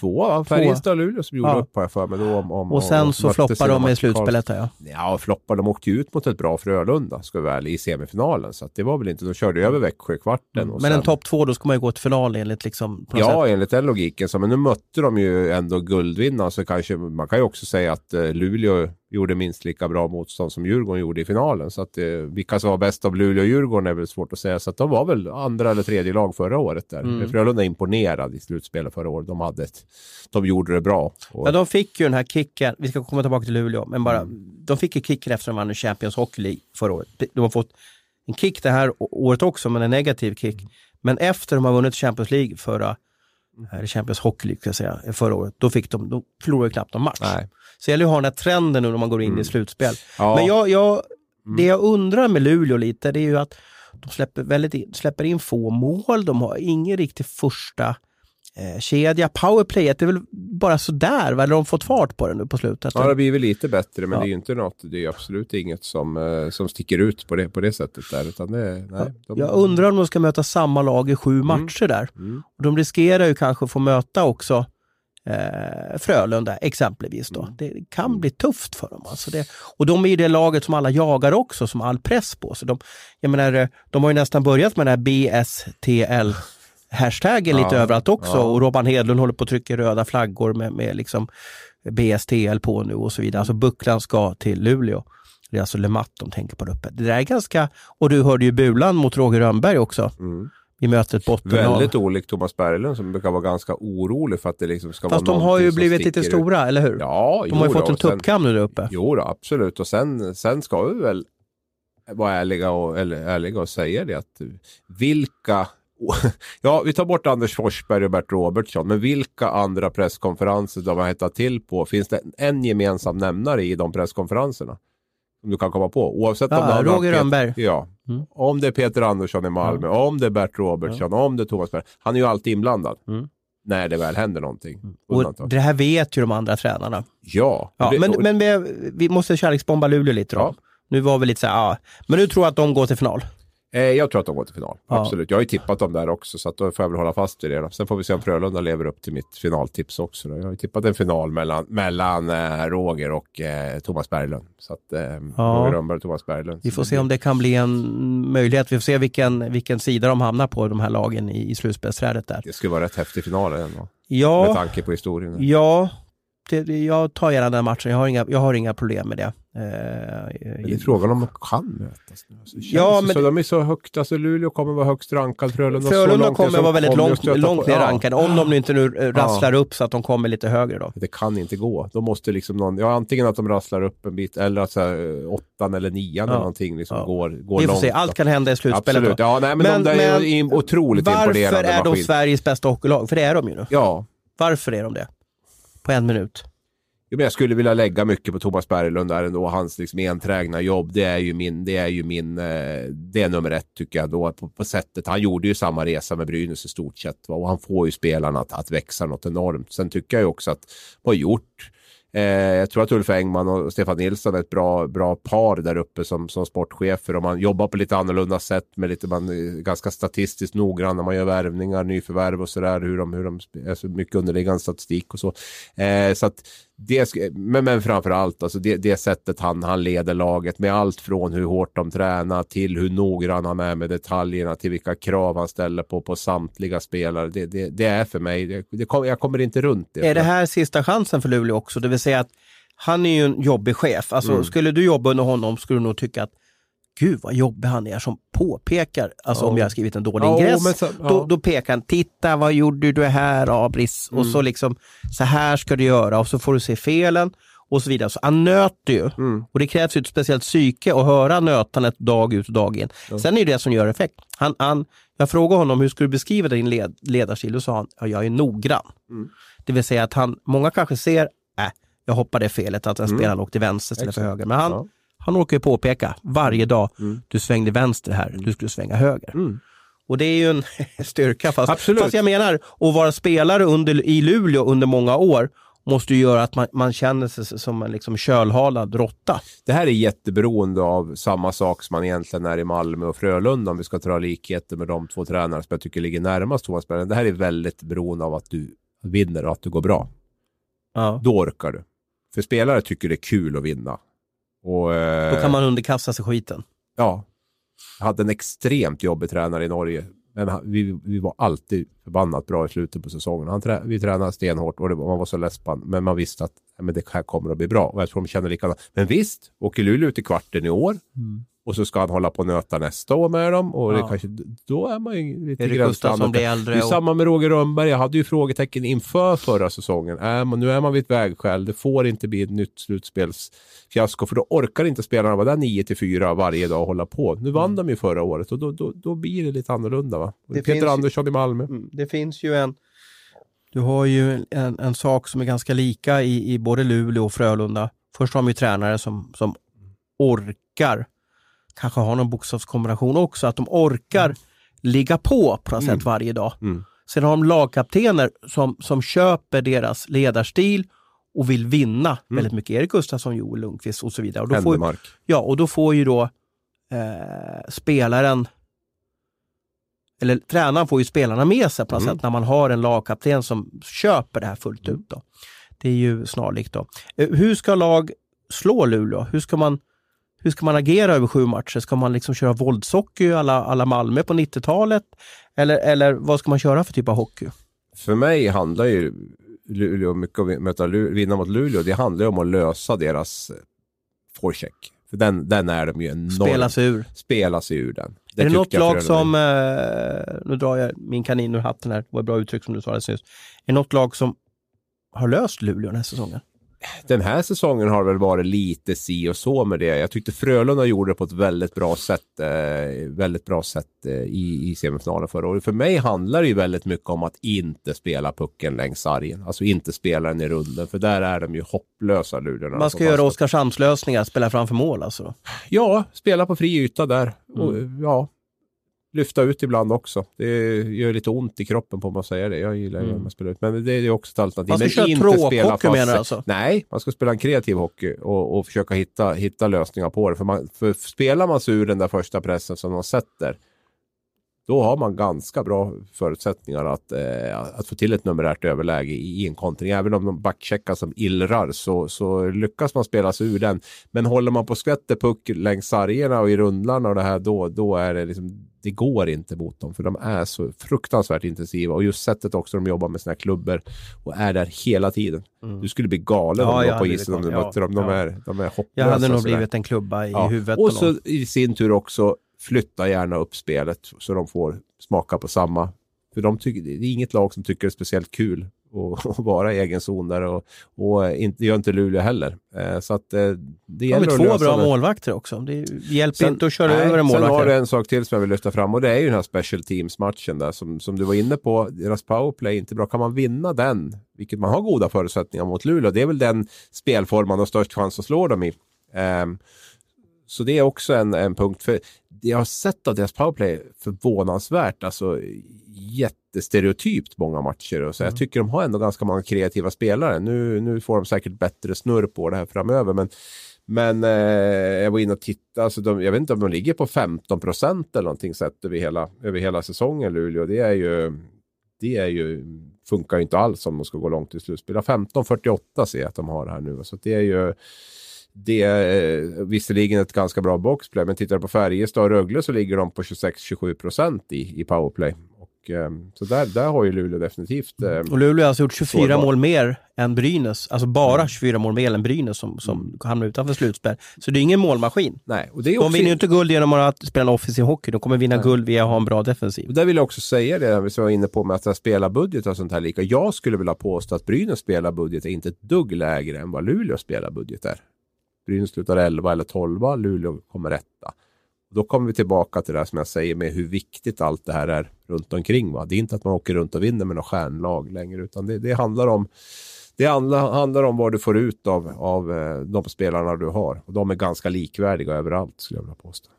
Två, Färjestad och Luleå som gjorde ja. upp har jag för mig. Då, om, om, och sen och, så floppade de i slutspelet ja. Ja, floppade. De åkte ju ut mot ett bra Frölunda, ska vi väl, i semifinalen. Så det var väl inte, de körde över Växjö i kvarten. Mm. men sen... en topp två, då ska man ju gå till final enligt liksom... Ja, sätt. enligt den logiken. Så, men nu mötte de ju ändå guldvinnaren, så kanske man kan ju också säga att eh, Luleå gjorde minst lika bra motstånd som Djurgården gjorde i finalen. Så att eh, vilka som var bäst av Luleå och Djurgården är väl svårt att säga. Så att de var väl andra eller tredje lag förra året där. Mm. Frölunda imponerad i slutspelet förra året. De hade ett, de gjorde det bra. Och... Ja, de fick ju den här kicken. Vi ska komma tillbaka till Luleå, men bara mm. de fick ju kicken efter att de vann Champions Hockey League förra året. De har fått en kick det här året också, men en negativ kick. Men efter de har vunnit Champions League förra eller Champions Hockey League, ska jag säga, förra året, då, fick de, då förlorade de knappt någon match. Nej. Så det gäller att ha den här trenden nu när man går in mm. i slutspel. Ja. Men jag, jag, mm. det jag undrar med Luleå lite, det är ju att de släpper, väldigt in, släpper in få mål, de har ingen riktig första eh, kedja. Powerplayet är väl bara sådär, eller har de fått fart på det nu på slutet? Ja, det blir väl lite bättre, men ja. det är ju inte något, det är absolut inget som, eh, som sticker ut på det, på det sättet där. Utan det, nej, de... Jag undrar om de ska möta samma lag i sju mm. matcher där. Mm. Och de riskerar ju kanske att få möta också eh, Frölunda exempelvis. Då. Mm. Det kan mm. bli tufft för dem. Alltså det, och de är ju det laget som alla jagar också, som all press på sig. De, jag menar, eh, de har ju nästan börjat med den här BSTL hashtaggen ja, lite överallt också ja. och Robban Hedlund håller på att trycka röda flaggor med, med liksom BSTL på nu och så vidare. Alltså bucklan ska till Luleå. Det är alltså LeMatt de tänker på där uppe. Det där är ganska, och du hörde ju Bulan mot Roger Rönnberg också. Mm i mötet bottenlag. Väldigt olikt Thomas Berglund som brukar vara ganska orolig för att det liksom ska Fast vara de har ju blivit lite stora, eller hur? Ja, De har ju fått en tuppkam nu där uppe. Jo då, absolut. Och sen, sen ska vi väl vara ärliga och, eller, ärliga och säga det att vilka Ja, vi tar bort Anders Forsberg och Bert Robertsson, men vilka andra presskonferenser de har hettat till på? Finns det en gemensam nämnare i de presskonferenserna? Som du kan komma på, oavsett om Ja, det Roger Rönnberg. Ja, Mm. om det är Peter Andersson i Malmö, om det är Bert Robertsson, om det är Thomas Berg. Han är ju alltid inblandad. Mm. När det väl händer någonting. Och Undantag. det här vet ju de andra tränarna. Ja. Ja, och det, men och, men vi, vi måste kärleksbomba Luleå lite då. Ja. Nu var vi lite så här, ja. Men nu tror jag att de går till final. Eh, jag tror att de går till final. Ja. Absolut. Jag har ju tippat dem där också, så att då får jag väl hålla fast vid det. Då. Sen får vi se om Frölunda lever upp till mitt finaltips också. Då. Jag har ju tippat en final mellan, mellan eh, Roger och eh, Thomas Berglund. Så att, eh, Ja. Roger Rönnberg och Thomas Berglund. Vi får se om det kan bli en möjlighet. Vi får se vilken, vilken sida de hamnar på, de här lagen i, i slutspelsträdet där. Det skulle vara rätt häftig final ändå. Med Ja, tanke på historien. ja det, jag tar gärna den matchen. Jag har inga, jag har inga problem med det. Eh, Men det är frågan om de kan mötas nu. Alltså, Ja, men- så, de är så högt, alltså Luleå kommer vara högst rankad, Frölunda så Frölunda ner kommer vara väldigt långt, långt ner Ja. rankade. Om de nu inte nu eh, rasslar upp så att de kommer lite högre då. Det kan inte gå. Då måste liksom någon, ja antingen att de rasslar upp en bit eller att så här, eh, åttan eller nian Ja. eller någonting liksom Ja. går, går Vi får långt. se, då. allt kan hända i slutspelet Absolut. då. Ja, nej, men, Men- de är men otroligt Varför imponerande är de maskin. Sveriges bästa hockeylag? För det är de ju nu. Ja, Varför är de det? På en minut. Jo, men jag skulle vilja lägga mycket på Thomas Berglund där ändå. Hans liksom enträgna jobb, det är ju min, det är ju min, eh, det är nummer ett tycker jag då på, på sättet. Han gjorde ju samma resa med Brynäs i stort sett va? och han får ju spelarna att, att växa något enormt. Sen tycker jag ju också att vad gjort Eh, jag tror att Ulf Engman och Stefan Nilsson är ett bra, bra par där uppe som, som sportchefer och man jobbar på lite annorlunda sätt med lite, man är ganska statistiskt noggrann när man gör värvningar, nyförvärv och sådär, hur de, hur de, alltså mycket underliggande statistik och så. Eh, så att det, men, men framför allt alltså det, det sättet han, han leder laget med allt från hur hårt de tränar till hur noggrann han är med detaljerna till vilka krav han ställer på, på samtliga spelare. Det, det, det är för mig, det, det kom, jag kommer inte runt det. Är det här sista chansen för Luleå också? Det vill säga att han är ju en jobbig chef. Alltså, Mm. Skulle du jobba under honom skulle du nog tycka att Gud vad jobbig han är som påpekar, alltså Ja. om jag har skrivit en dålig Ja, ingress, så- ja. då, då pekar han, titta vad gjorde du här Abris? Och så liksom, så här ska du göra och så får du se felen och så vidare. Så han nöter ju. Mm. Och det krävs ju ett speciellt psyke att höra nötandet dag ut och dag in. Sen är det det som gör effekt. Han, han, jag frågade honom, hur skulle du beskriva din led, ledarstil? Då sa han, ja, jag är noggrann. Mm. Det vill säga att han, många kanske ser, äh, jag hoppade felet att en spelare låg till vänster istället för höger. Men han, Ja. Han orkar ju påpeka varje dag, Mm. du svängde vänster här, du skulle svänga höger. Mm. Och det är ju en styrka. Fast, Absolut. fast jag menar, att vara spelare under, i Luleå under många år måste ju göra att man, man känner sig som en liksom kölhalad råtta. Det här är jätteberoende av samma sak som man egentligen är i Malmö och Frölunda om vi ska dra likheter med de två tränare som jag tycker ligger närmast Thomas Berglund. Det här är väldigt beroende av att du vinner och att du går bra. Ja. Då orkar du. För spelare tycker det är kul att vinna. Och, eh, Då kan man underkasta sig skiten. Ja. Jag hade en extremt jobbig tränare i Norge. Men han, vi, vi var alltid förbannat bra i slutet på säsongen. Han trä, vi tränade stenhårt och det, man var så less Men man visste att men det här kommer att bli bra. Och jag tror de känner likadant. Men visst, åker Luleå ut i kvarten i år. Och så ska han hålla på och nöta nästa år med dem. Och det Ja. kanske, då är man ju lite Erik. Gustafsson blir Det är Och, samma med Roger Rönnberg. Jag hade ju frågetecken inför förra säsongen. Är man, nu är man vid ett vägskäl. Det får inte bli ett nytt slutspelsfiasko. För då orkar inte spelarna vara där 9 till 4 varje dag och hålla på. Nu vann de ju förra året och då, då, då blir det lite annorlunda. Va? Det Peter finns ju- Andersson i Malmö. Mm, det finns ju en du har ju en, en sak som är ganska lika i, i både Luleå och Frölunda. Först har de ju tränare som, som orkar, kanske har någon bokstavskombination också, att de orkar ligga på på något Mm. sätt varje dag. Mm. Sen har de lagkaptener som, som köper deras ledarstil och vill vinna Mm. väldigt mycket. Erik Gustafsson, Joel Lundqvist och så vidare. Och då får, ja, och då får ju då eh, spelaren eller tränaren får ju spelarna med sig på något Mm. sätt när man har en lagkapten som köper det här fullt ut. Då. Det är ju snarlikt. Då. Eh, Hur ska lag slå Luleå? Hur ska man, hur ska man agera över sju matcher? Ska man liksom köra våldshockey alla, alla Malmö på 90-talet? Eller, eller vad ska man köra för typ av hockey? För mig handlar ju Luleå mycket om möta Lu- vinna mot Luleå. Det handlar ju om att lösa deras forecheck. För den, den är de ju enormt. Spela sig ur. spela sig ur den. är det något lag som, eh, nu drar jag min kanin ur hatten här, det var ett bra uttryck som du sa alldeles nyss. Är det något lag som har löst Luleå den här säsongen? Den här säsongen har väl varit lite si och så med det. Jag tyckte Frölunda gjorde det på ett väldigt bra sätt, eh, väldigt bra sätt eh, i, i semifinalen förra året. För mig handlar det ju väldigt mycket om att inte spela pucken längs sargen. Alltså inte spela den i runden, för där är de ju hopplösa Luleå. Man ska göra Oskarshamnslösningar, spela framför mål alltså? Ja, spela på fri yta där. Mm. Och, ja, lyfta ut ibland också. Det gör lite ont i kroppen på man säger det. Jag gillar ju mm. man spelar ut. Men det är också ett alternativ. Man ska men köra tråkhockey menar du alltså? Nej, man ska spela en kreativ hockey och, och försöka hitta, hitta lösningar på det. För, man, för spelar man sig ur den där första pressen som man sätter då har man ganska bra förutsättningar att, eh, att få till ett numerärt överläge i, i en kontring. Även om de backcheckar som illrar så, så lyckas man spela sig ur den. Men håller man på skvätter puck längs sargerna och i rundlarna och det här då, då är det liksom det går inte mot dem för de är så fruktansvärt intensiva och just sättet också de jobbar med sina klubbor och är där hela tiden. Mm. Du skulle bli galen ja, om du var på isen om du mötte dem. De, ja. är, de är hopplösa. Jag hade nog blivit en klubba i ja. huvudet. Och så i sin tur också flytta gärna upp spelet så de får smaka på samma. För de tycker, det är inget lag som tycker det är speciellt kul att vara i egen zon där och, och inte, gör inte Luleå heller. Eh, så att eh, det gäller att två bra det. målvakter också. Det hjälper sen, inte att köra nej, över en målvakt. Sen har du en sak till som jag vill lyfta fram och det är ju den här special teams-matchen där som, som du var inne på. Deras powerplay är inte bra. Kan man vinna den, vilket man har goda förutsättningar mot Luleå, det är väl den spelform man har störst chans att slå dem i. Um, så det är också en, en punkt. För jag har sett av deras powerplay förvånansvärt, alltså jättestereotypt många matcher. Och så mm. Jag tycker de har ändå ganska många kreativa spelare. Nu, nu får de säkert bättre snurr på det här framöver. Men, men eh, jag var inne och tittade, alltså de, jag vet inte om de ligger på 15 procent eller någonting sett över hela, över hela säsongen Luleå. Det är ju, det är ju, funkar ju inte alls om de ska gå långt i slutspel. 15-48 ser jag att de har här nu. Så det är ju det är eh, visserligen ett ganska bra boxplay, men tittar du på Färjestad och Rögle så ligger de på 26-27 procent i, i powerplay. Och, eh, så där, där har ju Luleå definitivt... Eh, och Luleå har alltså gjort 24 mål mer än Brynäs, alltså bara 24 mål mer än Brynäs som, som mm. hamnar utanför slutspel. Så det är ingen målmaskin. Nej, och det är också... De vinner ju inte guld genom att spela en offensiv hockey, de kommer vinna Nej. guld via att ha en bra defensiv. Och där vill jag också säga det, vi var inne på med att spela budget och sånt här lika. Jag skulle vilja påstå att Brynäs spelar budget är inte ett dugg lägre än vad Luleå spelar budget är. Brynäs slutar 11 eller 12, Luleå kommer etta. Då kommer vi tillbaka till det här som jag säger med hur viktigt allt det här är runt omkring. Va? Det är inte att man åker runt och vinner med något stjärnlag längre, utan det, det handlar om det handlar om vad du får ut av, av eh, de spelarna du har. Och de är ganska likvärdiga överallt skulle jag vilja påstå.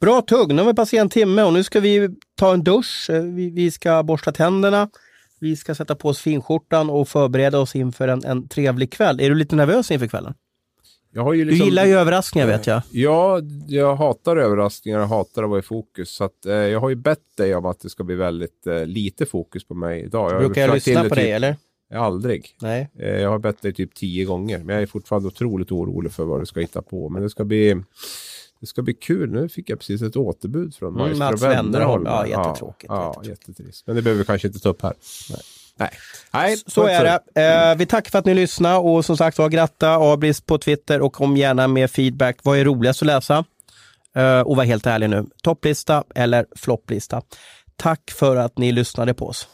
Bra tugg, nu har vi passerat en timme och nu ska vi ta en dusch. Eh, vi, vi ska borsta tänderna. Vi ska sätta på oss finskjortan och förbereda oss inför en, en trevlig kväll. Är du lite nervös inför kvällen? Liksom, du gillar ju överraskningar vet jag. Ja, jag hatar överraskningar och hatar att vara i fokus. Så att, eh, jag har ju bett dig om att det ska bli väldigt eh, lite fokus på mig idag. Jag Brukar jag lyssna på typ, dig eller? Aldrig. Nej. Eh, jag har bett dig typ tio gånger. Men jag är fortfarande otroligt orolig för vad du ska hitta på. Men det ska bli, det ska bli kul. Nu fick jag precis ett återbud från mm, Mats Wennerholm. Ja, jättetråkigt. Ja, jättetråkigt. Ja, jättetrist. Men det behöver vi kanske inte ta upp här. Nej. Nej. Nej, så är det. Eh, vi tackar för att ni lyssnade och som sagt var gratta Abris på Twitter och kom gärna med feedback. Vad är roligast att läsa? Eh, och var helt ärlig nu. Topplista eller flopplista? Tack för att ni lyssnade på oss.